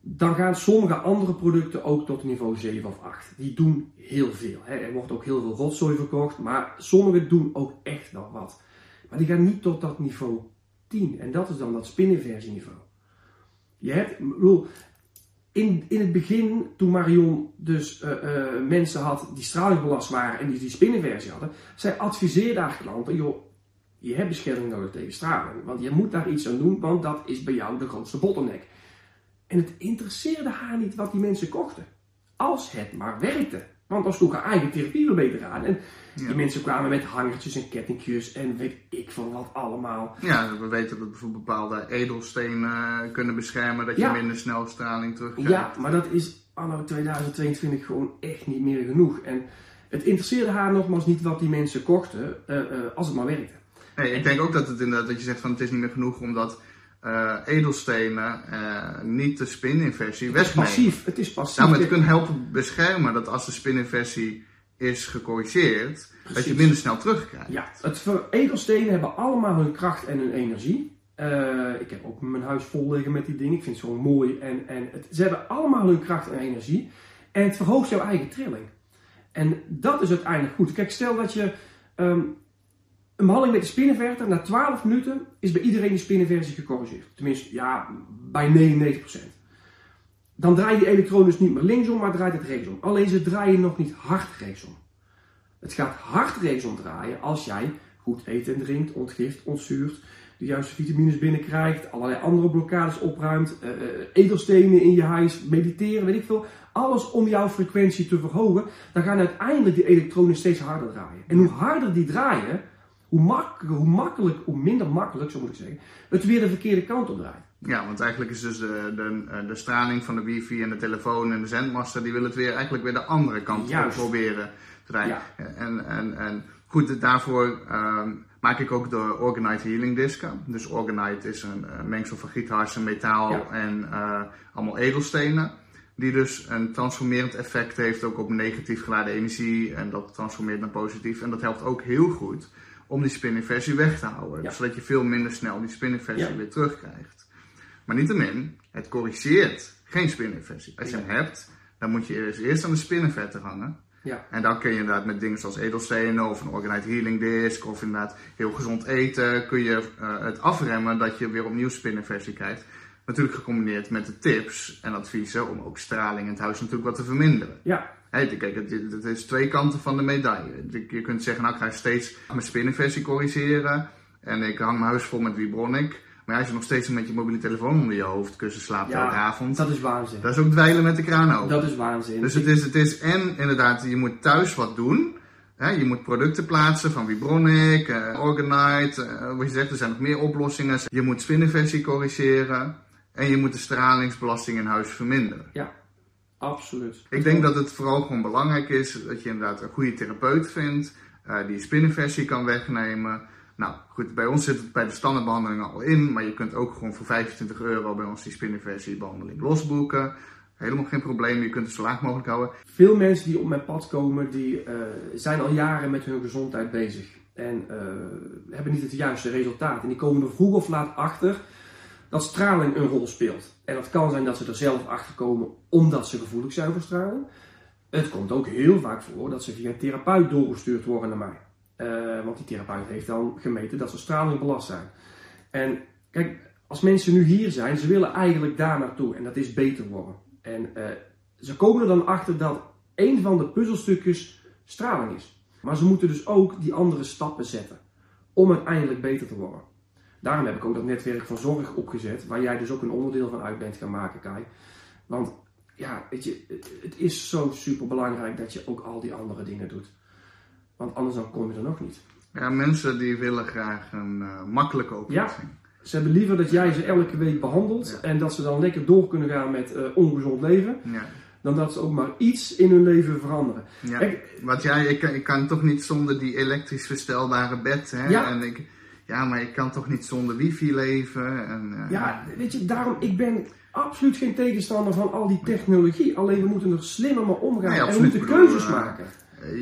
dan gaan sommige andere producten ook tot niveau 7 of 8. Die doen heel veel. Hè. Er wordt ook heel veel rotzooi verkocht, maar sommige doen ook echt nog wat. Maar die gaan niet tot dat niveau 10. En dat is dan dat spininversieniveau. Je hebt, bedoel, in, in het begin, toen Marion dus eh, eh, mensen had die stralingsbelast waren en die die spininversie hadden, zij adviseerde haar klanten, joh, je hebt bescherming nodig tegen straling. Want je moet daar iets aan doen, want dat is bij jou de grootste bottleneck. En het interesseerde haar niet wat die mensen kochten. Als het maar werkte. Want dan sloeg haar eigen therapie weer beter aan. En Ja. die mensen kwamen met hangertjes en kettingjes en weet ik veel wat allemaal. Ja, we weten dat bijvoorbeeld bepaalde edelstenen eh, kunnen beschermen, dat je Ja. minder snel straling terugkrijgt. Ja, maar dat is anno 2022 gewoon echt niet meer genoeg. En het interesseerde haar nogmaals niet wat die mensen kochten, eh, eh, als het maar werkte. Nee, ik denk ook dat het inderdaad, dat je zegt van het is niet meer genoeg omdat eh, edelstenen eh, niet de spininversie Het is wegnemen. passief. Het is passief. Ja, maar het kunnen helpen beschermen dat als de spininversie is gecorrigeerd, dat je minder snel terugkrijgt. Ja, het edelstenen hebben allemaal hun kracht en hun energie. Eh, ik heb ook mijn huis vol liggen met die dingen. Ik vind het zo mooi. En, en het, ze hebben allemaal hun kracht en energie. En het verhoogt jouw eigen trilling. En dat is uiteindelijk goed. Kijk, stel dat je ehm, een behandeling met de spinnenverter, na 12 minuten is bij iedereen die spinnenversie gecorrigeerd. Tenminste, ja, bij 99%. Dan draaien die elektronen dus niet meer linksom, maar draait het rechtsom. Alleen ze draaien nog niet hard rechtsom. Het gaat hard rechtsom draaien als jij goed eet en drinkt, ontgift, ontzuurt, de juiste vitamines binnenkrijgt, allerlei andere blokkades opruimt, eh, edelstenen in je huis, mediteren, weet ik veel. Alles om jouw frequentie te verhogen. Dan gaan uiteindelijk die elektronen steeds harder draaien. En hoe harder die draaien, hoe, mak hoe makkelijk, hoe minder makkelijk, zo moet ik zeggen, het weer de verkeerde kant op draait. Ja, want eigenlijk is dus de, de, eh, de straling van de wifi en de telefoon en de zendmasten, die willen het weer eigenlijk weer de andere kant op proberen te draaien. Ja. En, en, en goed, daarvoor ehm, maak ik ook de Organite Healing Disken. Dus Organite is een eh, mengsel van gietharsen, metaal Ja. en eh, allemaal edelstenen. Die dus een transformerend effect heeft ook op negatief geladen energie en dat transformeert naar positief. En dat helpt ook heel goed om die spininversie weg te houden. Ja. Zodat je veel minder snel die spininversie Ja. weer terugkrijgt. Maar niettemin, het corrigeert geen spininversie. Als je hem hebt, dan moet je eerst, eerst aan de spinnenvetter hangen. Ja, En dan kun je inderdaad met dingen zoals edelstenen of een Organite Healing Disc of inderdaad heel gezond eten, kun je eh, het afremmen dat je weer opnieuw spinnenversie krijgt. Natuurlijk gecombineerd met de tips en adviezen om ook straling in het huis natuurlijk wat te verminderen. Ja, Hey, kijk, het, het is twee kanten van de medaille. Je kunt zeggen, nou ik ga steeds mijn spinnenversie corrigeren. En ik hang mijn huis vol met Vibronic. Maar als je nog steeds met je mobiele telefoon onder je hoofd kussen slaapt Ja, elke avond. dat is waanzin. Dat is ook dweilen met de kraan open. Dat is waanzin. Dus het is, het is en inderdaad, je moet thuis wat doen. Hè, je moet producten plaatsen van Vibronic, eh, Orgonite. eh, wat je zegt, er zijn nog meer oplossingen. Je moet spinnenversie corrigeren. En je moet de stralingsbelasting in huis verminderen. Ja, absoluut. Ik denk dat het vooral gewoon belangrijk is dat je inderdaad een goede therapeut vindt. eh, die je spinnenversie kan wegnemen. Nou goed, bij ons zit het bij de standaardbehandeling al in. Maar je kunt ook gewoon voor 25 euro bij ons die spinnenversie behandeling losboeken. Helemaal geen probleem, je kunt het zo laag mogelijk houden. Veel mensen die op mijn pad komen, die eh, zijn al jaren met hun gezondheid bezig. En eh, hebben niet het juiste resultaat. En die komen er vroeg of laat achter dat straling een rol speelt. En dat kan zijn dat ze er zelf achter komen omdat ze gevoelig zijn voor straling. Het komt ook heel vaak voor dat ze via een therapeut doorgestuurd worden naar mij. Eh, want die therapeut heeft dan gemeten dat ze straling belast zijn. En kijk, als mensen nu hier zijn, ze willen eigenlijk daar naartoe. En dat is beter worden. En eh, ze komen er dan achter dat een van de puzzelstukjes straling is. Maar ze moeten dus ook die andere stappen zetten om uiteindelijk beter te worden. Daarom heb ik ook dat netwerk van zorg opgezet, waar jij dus ook een onderdeel van uit bent gaan maken, Kai. Want ja, weet je, het- is zo super belangrijk dat je ook al die andere dingen doet. Want anders dan kom je er nog niet. Ja, mensen die willen graag een eh, makkelijke oplossing. Ze hebben liever dat jij ze elke week behandelt Ja. en dat ze dan lekker door kunnen gaan met eh, ongezond leven, Ja. dan dat ze ook maar iets in hun leven veranderen. Ja. Kijk, Want ja, ik, kan- ik kan toch niet zonder die elektrisch verstelbare bed. Hè? Ja. En ik, ja, maar ik kan toch niet zonder wifi leven. En, eh, Ja, weet je, daarom, ik ben absoluut geen tegenstander van al die technologie. Alleen we moeten er slimmer mee omgaan Nee, en we moeten bedoel, keuzes eh, maken.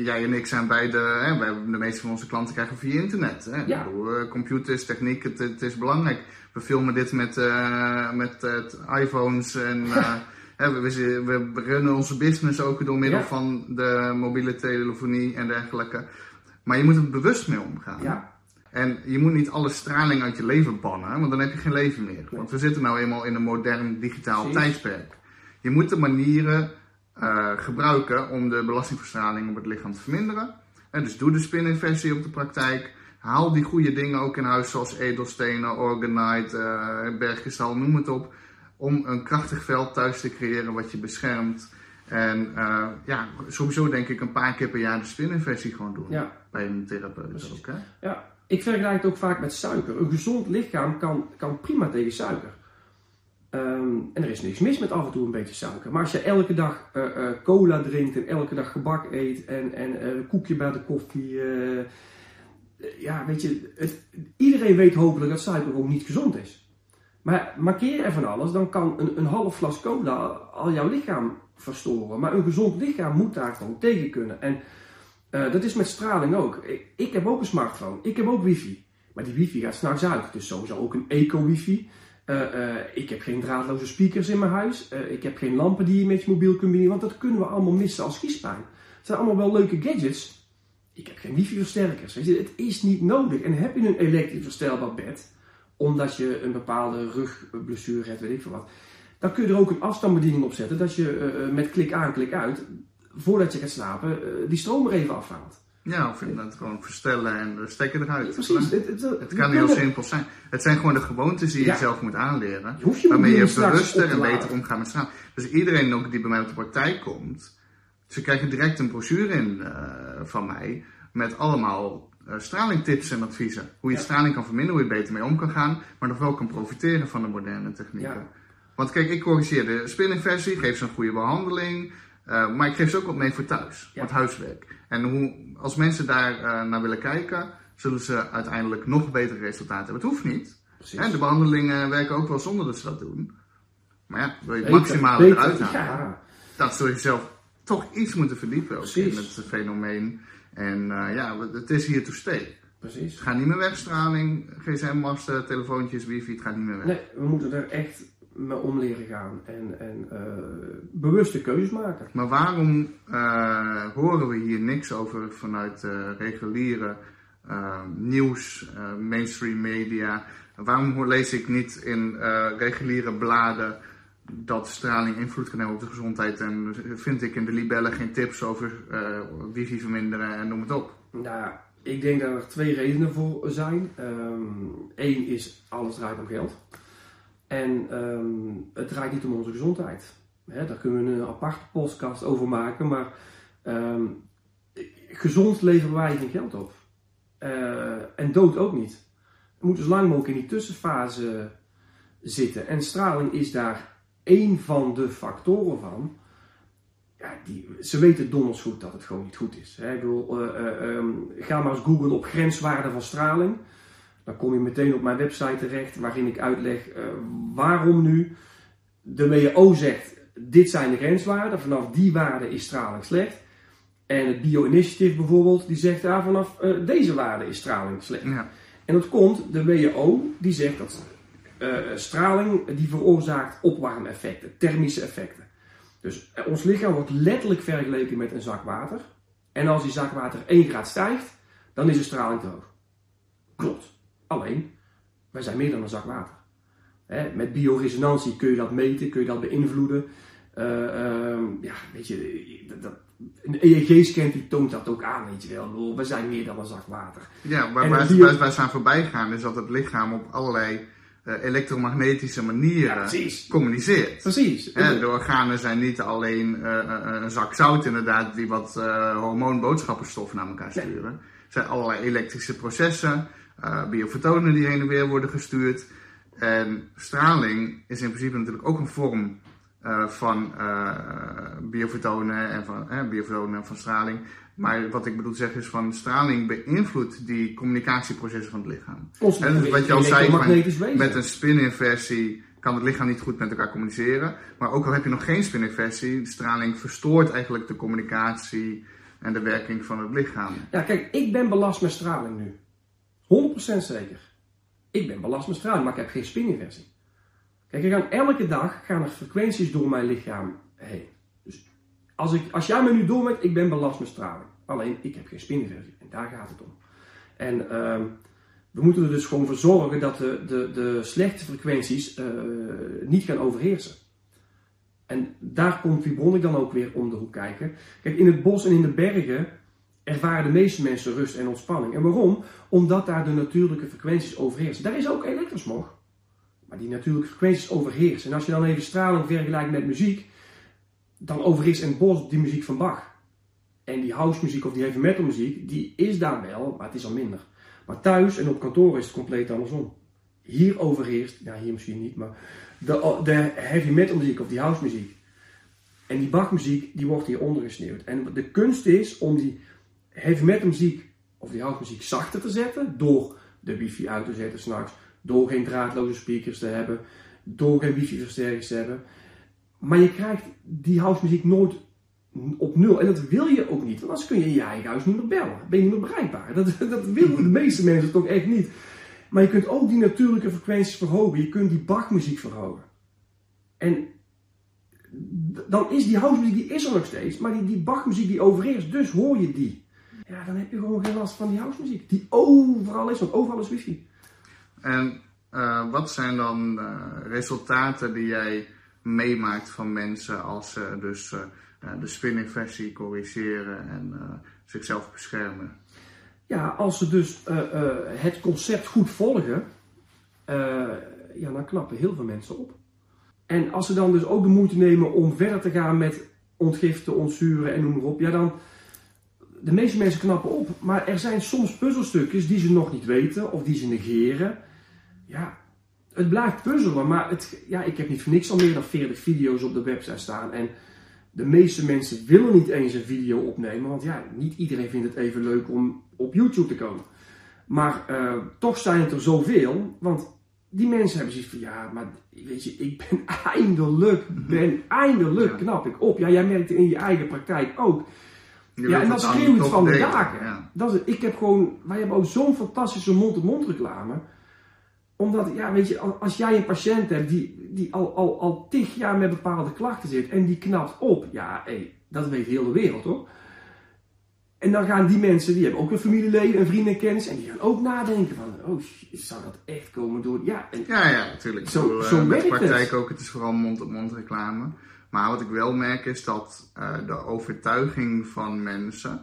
Jij en ik zijn beide, hè, wij, de meeste van onze klanten krijgen via internet. Hè? Ja. Bedoel, eh, computers, techniek, het, het is belangrijk. We filmen dit met, met iPhones en hè, we, we, we runnen onze business ook door middel Ja. van de mobiele telefonie en dergelijke. Maar je moet er bewust mee omgaan. Ja, En je moet niet alle straling uit je leven bannen, want dan heb je geen leven meer. Want we zitten nou eenmaal in een modern digitaal Precies. tijdsperk. Je moet de manieren eh, gebruiken om de belastingverstraling op het lichaam te verminderen. En dus doe de spininversie op de praktijk. Haal die goede dingen ook in huis, zoals edelstenen, eh bergkristal, noem het op. Om een krachtig veld thuis te creëren wat je beschermt. En eh, ja, sowieso denk ik een paar keer per jaar de spininversie gewoon doen. ja, Bij een therapeut ook. Hè? ja. Ik vergelijk het ook vaak met suiker. Een gezond lichaam kan, kan prima tegen suiker. Ehm, en er is niks mis met af en toe een beetje suiker. Maar als je elke dag eh, eh, cola drinkt en elke dag gebak eet en, en eh, een koekje bij de koffie. ja, weet je, iedereen weet hopelijk dat suiker ook niet gezond is. Maar markeer er van alles, dan kan een, een half glas cola al jouw lichaam verstoren. Maar een gezond lichaam moet daar gewoon tegen kunnen. En eh, dat is met straling ook. Ik, ik heb ook een smartphone, ik heb ook wifi. Maar die wifi gaat s'nachts uit. Dus sowieso ook een eco-wifi. Eh, eh, ik heb geen draadloze speakers in mijn huis. Ik heb geen lampen die je met je mobiel kunt bedienen. Want dat kunnen we allemaal missen als kiespijn. Het zijn allemaal wel leuke gadgets. Ik heb geen wifi-versterkers. Het is niet nodig. En heb je een elektrisch verstelbaar bed, omdat je een bepaalde rugblessure hebt, weet ik veel wat. Dan kun je er ook een afstandsbediening op zetten. Dat je met klik aan, klik uit, voordat je gaat slapen, eh, die stroom er even afhaalt. Ja, of inderdaad gewoon verstellen en de stekker eruit. Precies. Het, het, Het kan heel simpel zijn. Het zijn gewoon de gewoontes die je Ja. zelf moet aanleren. Je je waarmee je bewuster en beter omgaat met straling. Dus iedereen ook die bij mij op de praktijk komt, ze krijgen direct een brochure in eh, van mij met allemaal eh, stralingtips en adviezen. Hoe je Ja. straling kan verminderen, hoe je er beter mee om kan gaan, maar nog wel kan profiteren van de moderne technieken. Want kijk, ik corrigeer de spinningversie, geef ze een goede behandeling, eh, maar ik geef ze ook wat mee voor thuis, Ja. het huiswerk. En hoe, als mensen daar eh, naar willen kijken, zullen ze uiteindelijk nog betere resultaten hebben. Het hoeft niet. Precies. En de behandelingen werken ook wel zonder dat ze dat doen. Maar ja, wil je het maximale eruit halen, Ja, dan zul je zelf toch iets moeten verdiepen ook in het fenomeen. En eh, ja, het is hier to stay. precies. Het gaat niet meer weg, straling, gsm-masten, telefoontjes, wifi, het gaat niet meer weg. Nee, we moeten er echt mee om leren gaan en, en eh, bewuste keuzes maken. Maar waarom eh, horen we hier niks over vanuit eh, reguliere nieuws, mainstream media? Waarom lees ik niet in reguliere bladen dat straling invloed kan hebben op de gezondheid en vind ik in de libellen geen tips over wifi verminderen en noem het op? Nou, ik denk dat er twee redenen voor zijn. Eén um, is alles draait om geld. En um, het draait niet om onze gezondheid. Hè, daar kunnen we een aparte podcast over maken, maar um, gezond leveren wij geen geld op. Uh, en dood ook niet. We moeten zo lang mogelijk in die tussenfase zitten. En straling is daar één van de factoren van. Ja, die, ze weten donders goed dat het gewoon niet goed is. Hè. Ik bedoel, uh, uh, um, ga maar eens googlen op grenswaarden van straling. Dan kom je meteen op mijn website terecht waarin ik uitleg uh, waarom nu de WHO zegt dit zijn de grenswaarden, vanaf die waarde is straling slecht. En het Bio-Initiative bijvoorbeeld, die zegt ja, vanaf uh, deze waarde is straling slecht. Ja. En dat komt, de WHO, die zegt dat uh, straling die veroorzaakt opwarmeffecten, thermische effecten. Dus ons lichaam wordt letterlijk vergeleken met een zak water. En als die zak water 1 graad stijgt, dan is de straling te hoog. Klopt. Alleen, wij zijn meer dan een zak water. Hè, met bioresonantie kun je dat meten, kun je dat beïnvloeden. Uh, uh, ja, weet je, dat, dat, een EEG-scan die toont dat ook aan, weet je wel. We zijn meer dan een zak water. Ja, waar, bio... waar, waar ze aan voorbij gaan is dat het lichaam op allerlei uh, elektromagnetische manieren ja, communiceert. Precies. De organen zijn niet alleen een zak zout inderdaad, die wat hormoonboodschappenstoffen naar elkaar sturen. Nee. Het zijn allerlei elektrische processen, biofotonen die heen en weer worden gestuurd. En straling is in principe natuurlijk ook een vorm uh, van uh, biofotonen en van, eh, biofotonen en van straling. Maar wat ik bedoel zeggen is van straling beïnvloedt die communicatieprocessen van het lichaam. En dus wat je al zei, van, met een spin-inversie kan het lichaam niet goed met elkaar communiceren. Maar ook al heb je nog geen spin-inversie, straling verstoort eigenlijk de communicatie en de werking van het lichaam. Ja, kijk, ik ben belast met straling nu. 100% zeker. Ik ben belast met straling, maar ik heb geen spininversie. Kijk, gaan elke dag gaan er frequenties door mijn lichaam heen. Dus als, ik, als jij me nu doormet, ik ben belast met straling. Alleen, ik heb geen spininversie. En daar gaat het om. En uh, we moeten er dus gewoon voor zorgen dat de, de, de slechte frequenties uh, niet gaan overheersen. En daar komt Vibron ik dan ook weer om de hoek kijken. Kijk, in het bos en in de bergen ervaren de meeste mensen rust en ontspanning. En waarom? Omdat daar de natuurlijke frequenties overheersen. Daar is ook elektrosmog. Maar die natuurlijke frequenties overheersen. En als je dan even straling vergelijkt met muziek, dan overheerst in het bos die muziek van Bach. En die house muziek of die heavy metal muziek, die is daar wel, maar het is al minder. Maar thuis en op kantoor is het compleet andersom. Hier overheerst, ja hier misschien niet, maar de, de heavy metal muziek of die house muziek. En die Bach muziek, die wordt hier ondergesneeuwd. En de kunst is om die heavy metal muziek of die house muziek zachter te zetten door de wifi uit te zetten s'nachts, door geen draadloze speakers te hebben, door geen wifi versterkers te hebben. Maar je krijgt die house muziek nooit op nul. En dat wil je ook niet, want anders kun je in je eigen huis niet meer bellen. Ben je niet meer bereikbaar. Dat, dat willen de meeste mensen toch echt niet. Maar je kunt ook die natuurlijke frequenties verhogen. Je kunt die Bachmuziek verhogen. En dan is die house muziek, die is er nog steeds. Maar die, die Bachmuziek die overheerst, dus hoor je die ja, dan heb je gewoon geen last van die house muziek. Die overal is, want overal is wifi. En uh, wat zijn dan uh, resultaten die jij meemaakt van mensen als ze dus uh, de spinning versie corrigeren en zichzelf beschermen? Ja, als ze dus het concept goed volgen, ja, dan knappen heel veel mensen op. En als ze dan dus ook de moeite nemen om verder te gaan met ontgiften, ontzuren en noem maar op, ja, dan, de meeste mensen knappen op, maar er zijn soms puzzelstukjes die ze nog niet weten of die ze negeren. Ja, het blijft puzzelen, maar het, ja, ik heb niet voor niks al meer dan 40 video's op de website staan. En de meeste mensen willen niet eens een video opnemen, want ja, niet iedereen vindt het even leuk om op YouTube te komen. Maar uh, toch zijn het er zoveel, want die mensen hebben zoiets van, ja, maar weet je, ik ben eindelijk, ben eindelijk knap ik op. Ja, jij merkt het in je eigen praktijk ook ja, en dat schreeuwt van de daken. Ja. Dat is, ik heb gewoon, wij hebben ook zo'n fantastische mond-to-mond reclame. Omdat, ja, weet je, als jij een patiënt hebt die, die al, al, al tig jaar met bepaalde klachten zit en die knapt op, ja, hé, dat weet heel de wereld hoor. En dan gaan die mensen, die hebben ook een familieleden en vrienden en kennis. En die gaan ook nadenken van, oh, zou dat echt komen door... Ja, en Ja, ja, natuurlijk. Zo- eh, zo met werkt praktijk het. ook, het is vooral mond-op-mond reclame. Maar wat ik wel merk is dat eh, de overtuiging van mensen,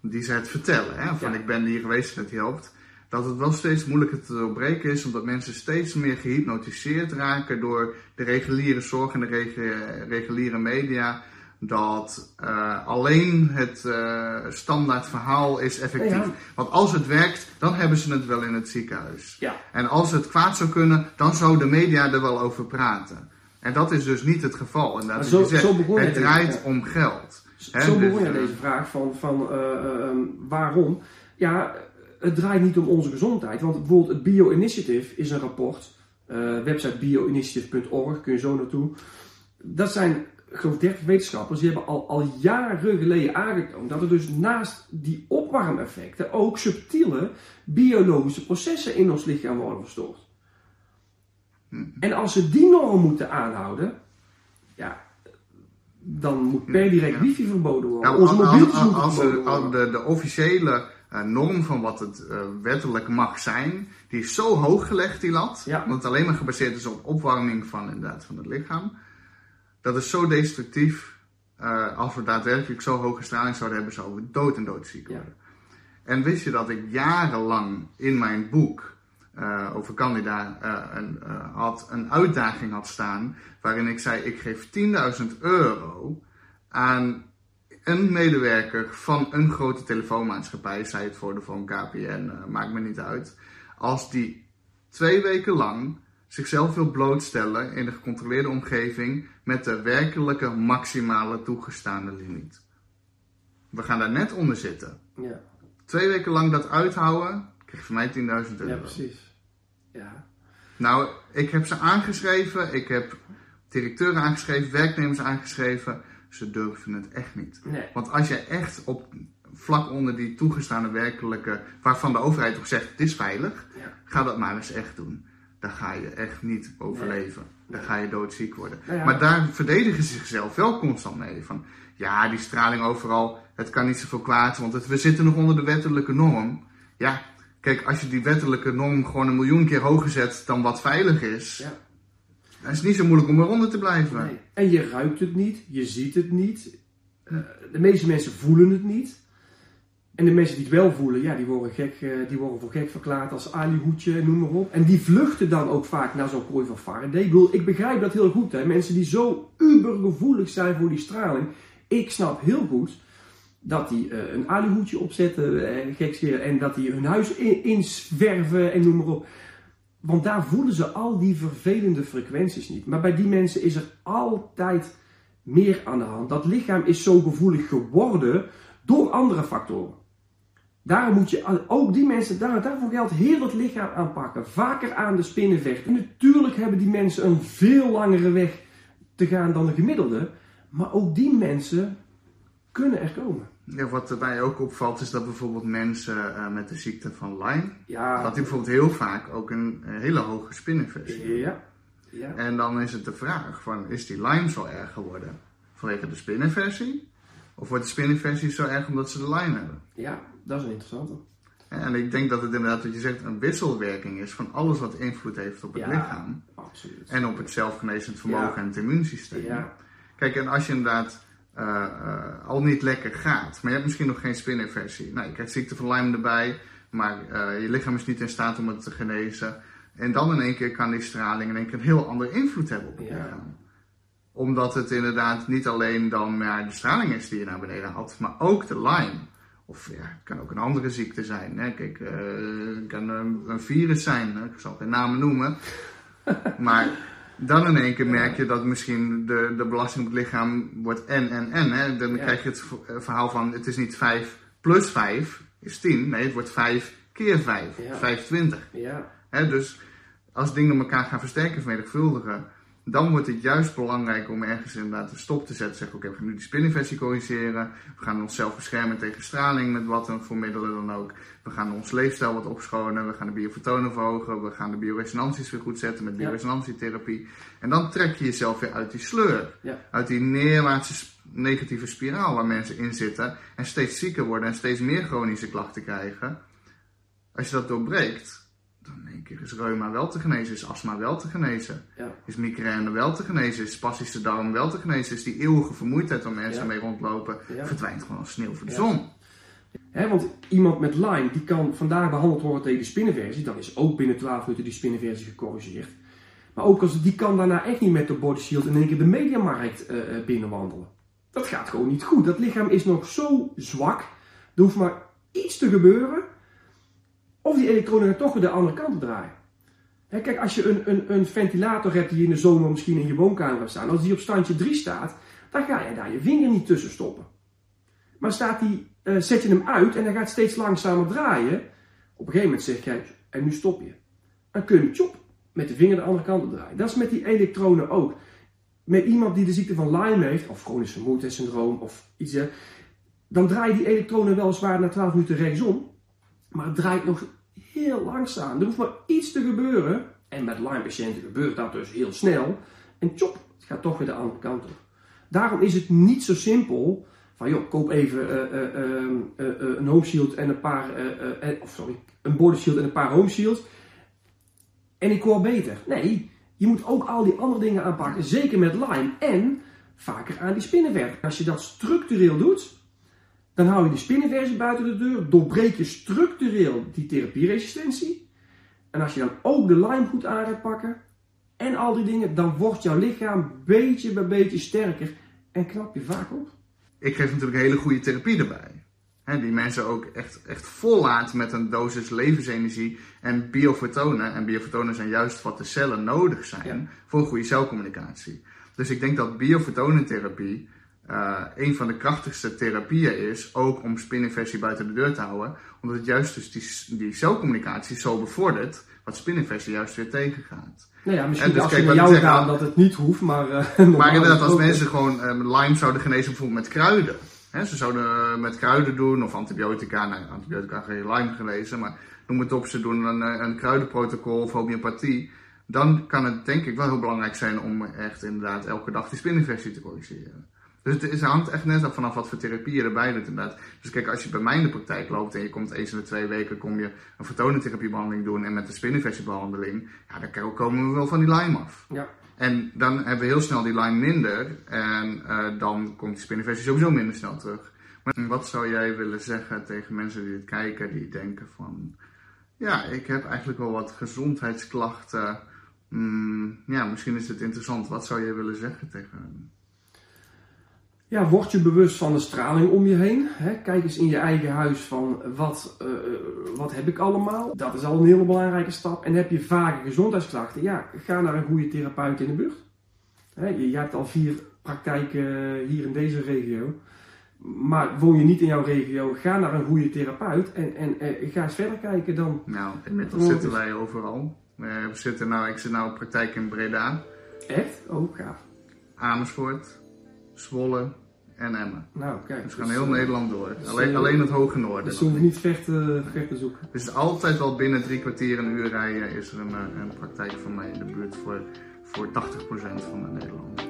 die ze het vertellen, hè, van Ja. ik ben hier geweest en het helpt, dat het wel steeds moeilijker te doorbreken is, omdat mensen steeds meer gehypnotiseerd raken door de reguliere zorg en de regu- reguliere media. Dat eh, alleen het eh, standaard verhaal is effectief. Ja, ja. Want als het werkt, dan hebben ze het wel in het ziekenhuis. ja, En als het kwaad zou kunnen, dan zou de media er wel over praten. En dat is dus niet het geval. Is zo- je zegt, zo begon het draait dus, ja. om geld. Hè, Zo dus, begon je eh, deze vraag van, van eh, eh, ehm, waarom. Ja, het draait niet om onze gezondheid. Want bijvoorbeeld het Bio Initiative is een rapport. website bioinitiative.org, kun je zo naartoe. Dat zijn, ik geloof 30 wetenschappers, die hebben al, al jaren geleden aangetoond dat er dus naast die opwarmeffecten ook subtiele biologische processen in ons lichaam worden verstoord. Hm. En als ze die norm moeten aanhouden, ja, dan moet per direct wifi verboden worden. Nou, Onze mobieltjes moeten als verboden als worden. de, de officiële eh, norm van wat het eh, wettelijk mag zijn, die is zo hoog gelegd, die lat, Ja. omdat het alleen maar gebaseerd is op opwarming van, inderdaad, van het lichaam. Dat is zo destructief. eh, als we daadwerkelijk zo hoge straling zouden hebben, zouden we dood en doodziek Ja. worden. En wist je dat ik jarenlang in mijn boek eh, over Candida eh, een, eh, had, een uitdaging had staan waarin ik zei ik geef 10.000 euro aan een medewerker van een grote telefoonmaatschappij, zij het Vodafone, KPN, eh, maakt me niet uit, als die twee weken lang zichzelf wil blootstellen in een gecontroleerde omgeving met de werkelijke maximale toegestaande limiet. We gaan daar net onder zitten. Ja, Twee weken lang dat uithouden, krijg je van mij 10.000 euro. ja, precies. Nou, ik heb ze aangeschreven, ik heb directeuren aangeschreven, werknemers aangeschreven. Ze durven het echt niet. nee. Want als je echt op vlak onder die toegestaande werkelijke, waarvan de overheid toch zegt, het is veilig, Ja. ga dat maar eens echt doen. Dan ga je echt niet overleven. Dan ga je doodziek worden. Nou ja. Maar daar verdedigen ze zichzelf wel constant mee. Van, ja, die straling overal, het kan niet zoveel kwaad, want het, we zitten nog onder de wettelijke norm. Ja, kijk, als je die wettelijke norm gewoon een miljoen keer hoger zet dan wat veilig is, Ja. dan is het niet zo moeilijk om eronder te blijven. Nee. En je ruikt het niet, je ziet het niet. Eh, de meeste mensen voelen het niet. En de mensen die het wel voelen, ja, die worden, gek, eh, die worden voor gek verklaard als alihoedje, noem maar op. En die vluchten dan ook vaak naar zo'n kooi van Faraday. Ik bedoel, ik begrijp dat heel goed. Hè. Mensen die zo ubergevoelig zijn voor die straling. Ik snap heel goed dat die eh, een alihoedje opzetten, eh, gekscheren, en dat die hun huis in, inzwerven en noem maar op. Want daar voelen ze al die vervelende frequenties niet. Maar bij die mensen is er altijd meer aan de hand. Dat lichaam is zo gevoelig geworden door andere factoren. Daarom moet je ook die mensen, daar, daarvoor geldt heel het lichaam aanpakken. Vaker aan de spinnen vechten. Natuurlijk hebben die mensen een veel langere weg te gaan dan de gemiddelde. Maar ook die mensen kunnen er komen. Ja, wat mij ook opvalt is dat bijvoorbeeld mensen eh, met de ziekte van Lyme, Ja, dat die bijvoorbeeld heel vaak ook een, hele hoge spininfectie ja, ja. En dan is het de vraag van, is die Lyme zo erg geworden vanwege de spininfectie? Of wordt de spininfectie zo erg omdat ze de Lyme hebben? ja, dat is een interessante. En ik denk dat het inderdaad, wat je zegt, een wisselwerking is van alles wat invloed heeft op het Ja. lichaam. Absoluut. En op het zelfgenezend vermogen Ja. en het immuunsysteem. Ja, Kijk, en als je inderdaad eh, eh, al niet lekker gaat, maar je hebt misschien nog geen spininfectie. Nou, je krijgt ziekte van Lyme erbij, maar eh, je lichaam is niet in staat om het te genezen. En dan in één keer kan die straling in één keer een heel andere invloed hebben op het Ja. lichaam. Omdat het inderdaad niet alleen dan maar de straling is die je naar beneden haalt, maar ook de Lyme. Of ja, het kan ook een andere ziekte zijn. Hè? Kijk, het kan een, een virus zijn. Hè? Ik zal geen namen noemen. maar dan in één keer merk je dat misschien de, de belasting op het lichaam wordt en en en. Hè? Dan Ja. krijg je het eh, verhaal van het is niet 5 plus 5 is 10. Nee, het wordt 5 keer 5. Ja. 25. ja, Hè? Dus als dingen elkaar gaan versterken, vermenigvuldigen, dan wordt het juist belangrijk om ergens inderdaad een stop te zetten. Zeggen, oké, we gaan nu die spinnenversie corrigeren. We gaan onszelf beschermen tegen straling met wat dan voor middelen dan ook. We gaan ons leefstijl wat opschonen. We gaan de biofotonen verhogen. We gaan de bioresonanties weer goed zetten met Ja. bioresonantietherapie. En dan trek je jezelf weer uit die sleur. Ja. Uit die neerwaartse negatieve spiraal waar mensen in zitten. En steeds zieker worden en steeds meer chronische klachten krijgen. Als je dat doorbreekt, dan in één keer is reuma wel te genezen, is astma wel te genezen. Ja. Is migraine wel te genezen? Is spastische darm wel te genezen? Is die eeuwige vermoeidheid waar mensen Ja. mee rondlopen? Ja. Verdwijnt gewoon als sneeuw voor de zon. Want iemand met Lyme die kan vandaag behandeld worden tegen de spinnenversie. Dan is ook binnen 12 minuten die spinnenversie gecorrigeerd. Maar ook als, die kan daarna echt niet met de body shield in één keer de mediamarkt eh, binnenwandelen. Dat gaat gewoon niet goed. Dat lichaam is nog zo zwak. Er hoeft maar iets te gebeuren. Of die elektronen gaan toch de andere kant op draaien. Kijk, als je een, een, een ventilator hebt die in de zomer misschien in je woonkamer hebt staan. Als die op standje 3 staat, dan ga je daar je vinger niet tussen stoppen. Maar staat die, eh, zet je hem uit en hij gaat steeds langzamer draaien. Op een gegeven moment zeg jij, en nu stop je. Dan kun je met de vinger de andere kant op draaien. Dat is met die elektronen ook. Met iemand die de ziekte van Lyme heeft, of chronisch vermoeidheidssyndroom of iets, dan draaien die elektronen weliswaar na 12 minuten rechtsom. Maar het draait nog heel langzaam. Er hoeft maar iets te gebeuren. En met Lyme-patiënten gebeurt dat dus heel snel. En chop, het gaat toch weer de andere kant op. Daarom is het niet zo simpel van joh, koop even eh, eh, eh, eh, een home shield en een paar, sorry, een body shield en een paar home shields. En ik word beter. Nee, je moet ook al die andere dingen aanpakken, zeker met Lyme. En vaker aan die spinnenversie. Als je dat structureel doet, dan hou je die spinnenversie buiten de deur, doorbreek je structureel die therapieresistentie. En als je dan ook de Lyme goed aan gaat pakken en al die dingen, dan wordt jouw lichaam beetje bij beetje sterker en knap je vaak op. Ik geef natuurlijk hele goede therapie erbij. Die mensen ook echt, echt vollaat met een dosis levensenergie en biofotonen. En biofotonen zijn juist wat de cellen nodig zijn Ja. voor goede celcommunicatie. Dus ik denk dat biofotonentherapie eh een van de krachtigste therapieën is, ook om spininfectie buiten de deur te houden. Omdat het juist dus die, die celcommunicatie zo bevordert, wat spininfectie juist weer tegengaat. Nou ja, misschien En dus als kijk, je naar jou gaat dat het niet hoeft, maar... eh, Maar inderdaad, als mensen gewoon eh, Lyme zouden genezen bijvoorbeeld met kruiden. Ze zouden met kruiden doen of antibiotica. Nou, antibiotica geen Lyme gelezen, maar noem het op, ze doen een, eh, een kruidenprotocol of homeopathie. Dan kan het denk ik wel heel belangrijk zijn om echt inderdaad elke dag die spininfectie te corrigeren. Dus het is, hangt echt net af vanaf wat voor therapie je erbij doet inderdaad. Dus kijk, als je bij mij in de praktijk loopt en je komt eens in de twee weken kom je een fotonentherapiebehandeling doen en met de spininfectiebehandeling, ja, dan komen we wel van die Lyme af. Ja, En dan hebben we heel snel die line minder. En eh, dan komt die spininfectie sowieso minder snel terug. Maar wat zou jij willen zeggen tegen mensen die dit kijken, die denken van... Ja, ik heb eigenlijk wel wat gezondheidsklachten. Hmm, ja, misschien is het interessant. Wat zou jij willen zeggen tegen hen? Ja, word je bewust van de straling om je heen. Hè? Kijk eens in je eigen huis van wat, eh, wat heb ik allemaal. Dat is al een hele belangrijke stap. En heb je vage gezondheidsklachten, ja, ga naar een goede therapeut in de buurt. Hè, je, je hebt al vier praktijken hier in deze regio. Maar woon je niet in jouw regio, ga naar een goede therapeut en, en eh, ga eens verder kijken dan. Nou, inmiddels zitten wij overal. Eh, we zitten nou, ik zit nou op praktijk in Breda, Echt? Oh, gaaf. Amersfoort, Zwolle en Emmen. Nou, kijk. Dus we gaan dus, heel eh, Nederland door. dus, Alleen, eh, alleen het hoge noorden. Dus hoeft niet ver te, ver te zoeken. Is altijd wel binnen drie kwartier, een uur rijden, is er een, eh, een praktijk van mij in de buurt voor, voor 80% van de Nederlanders.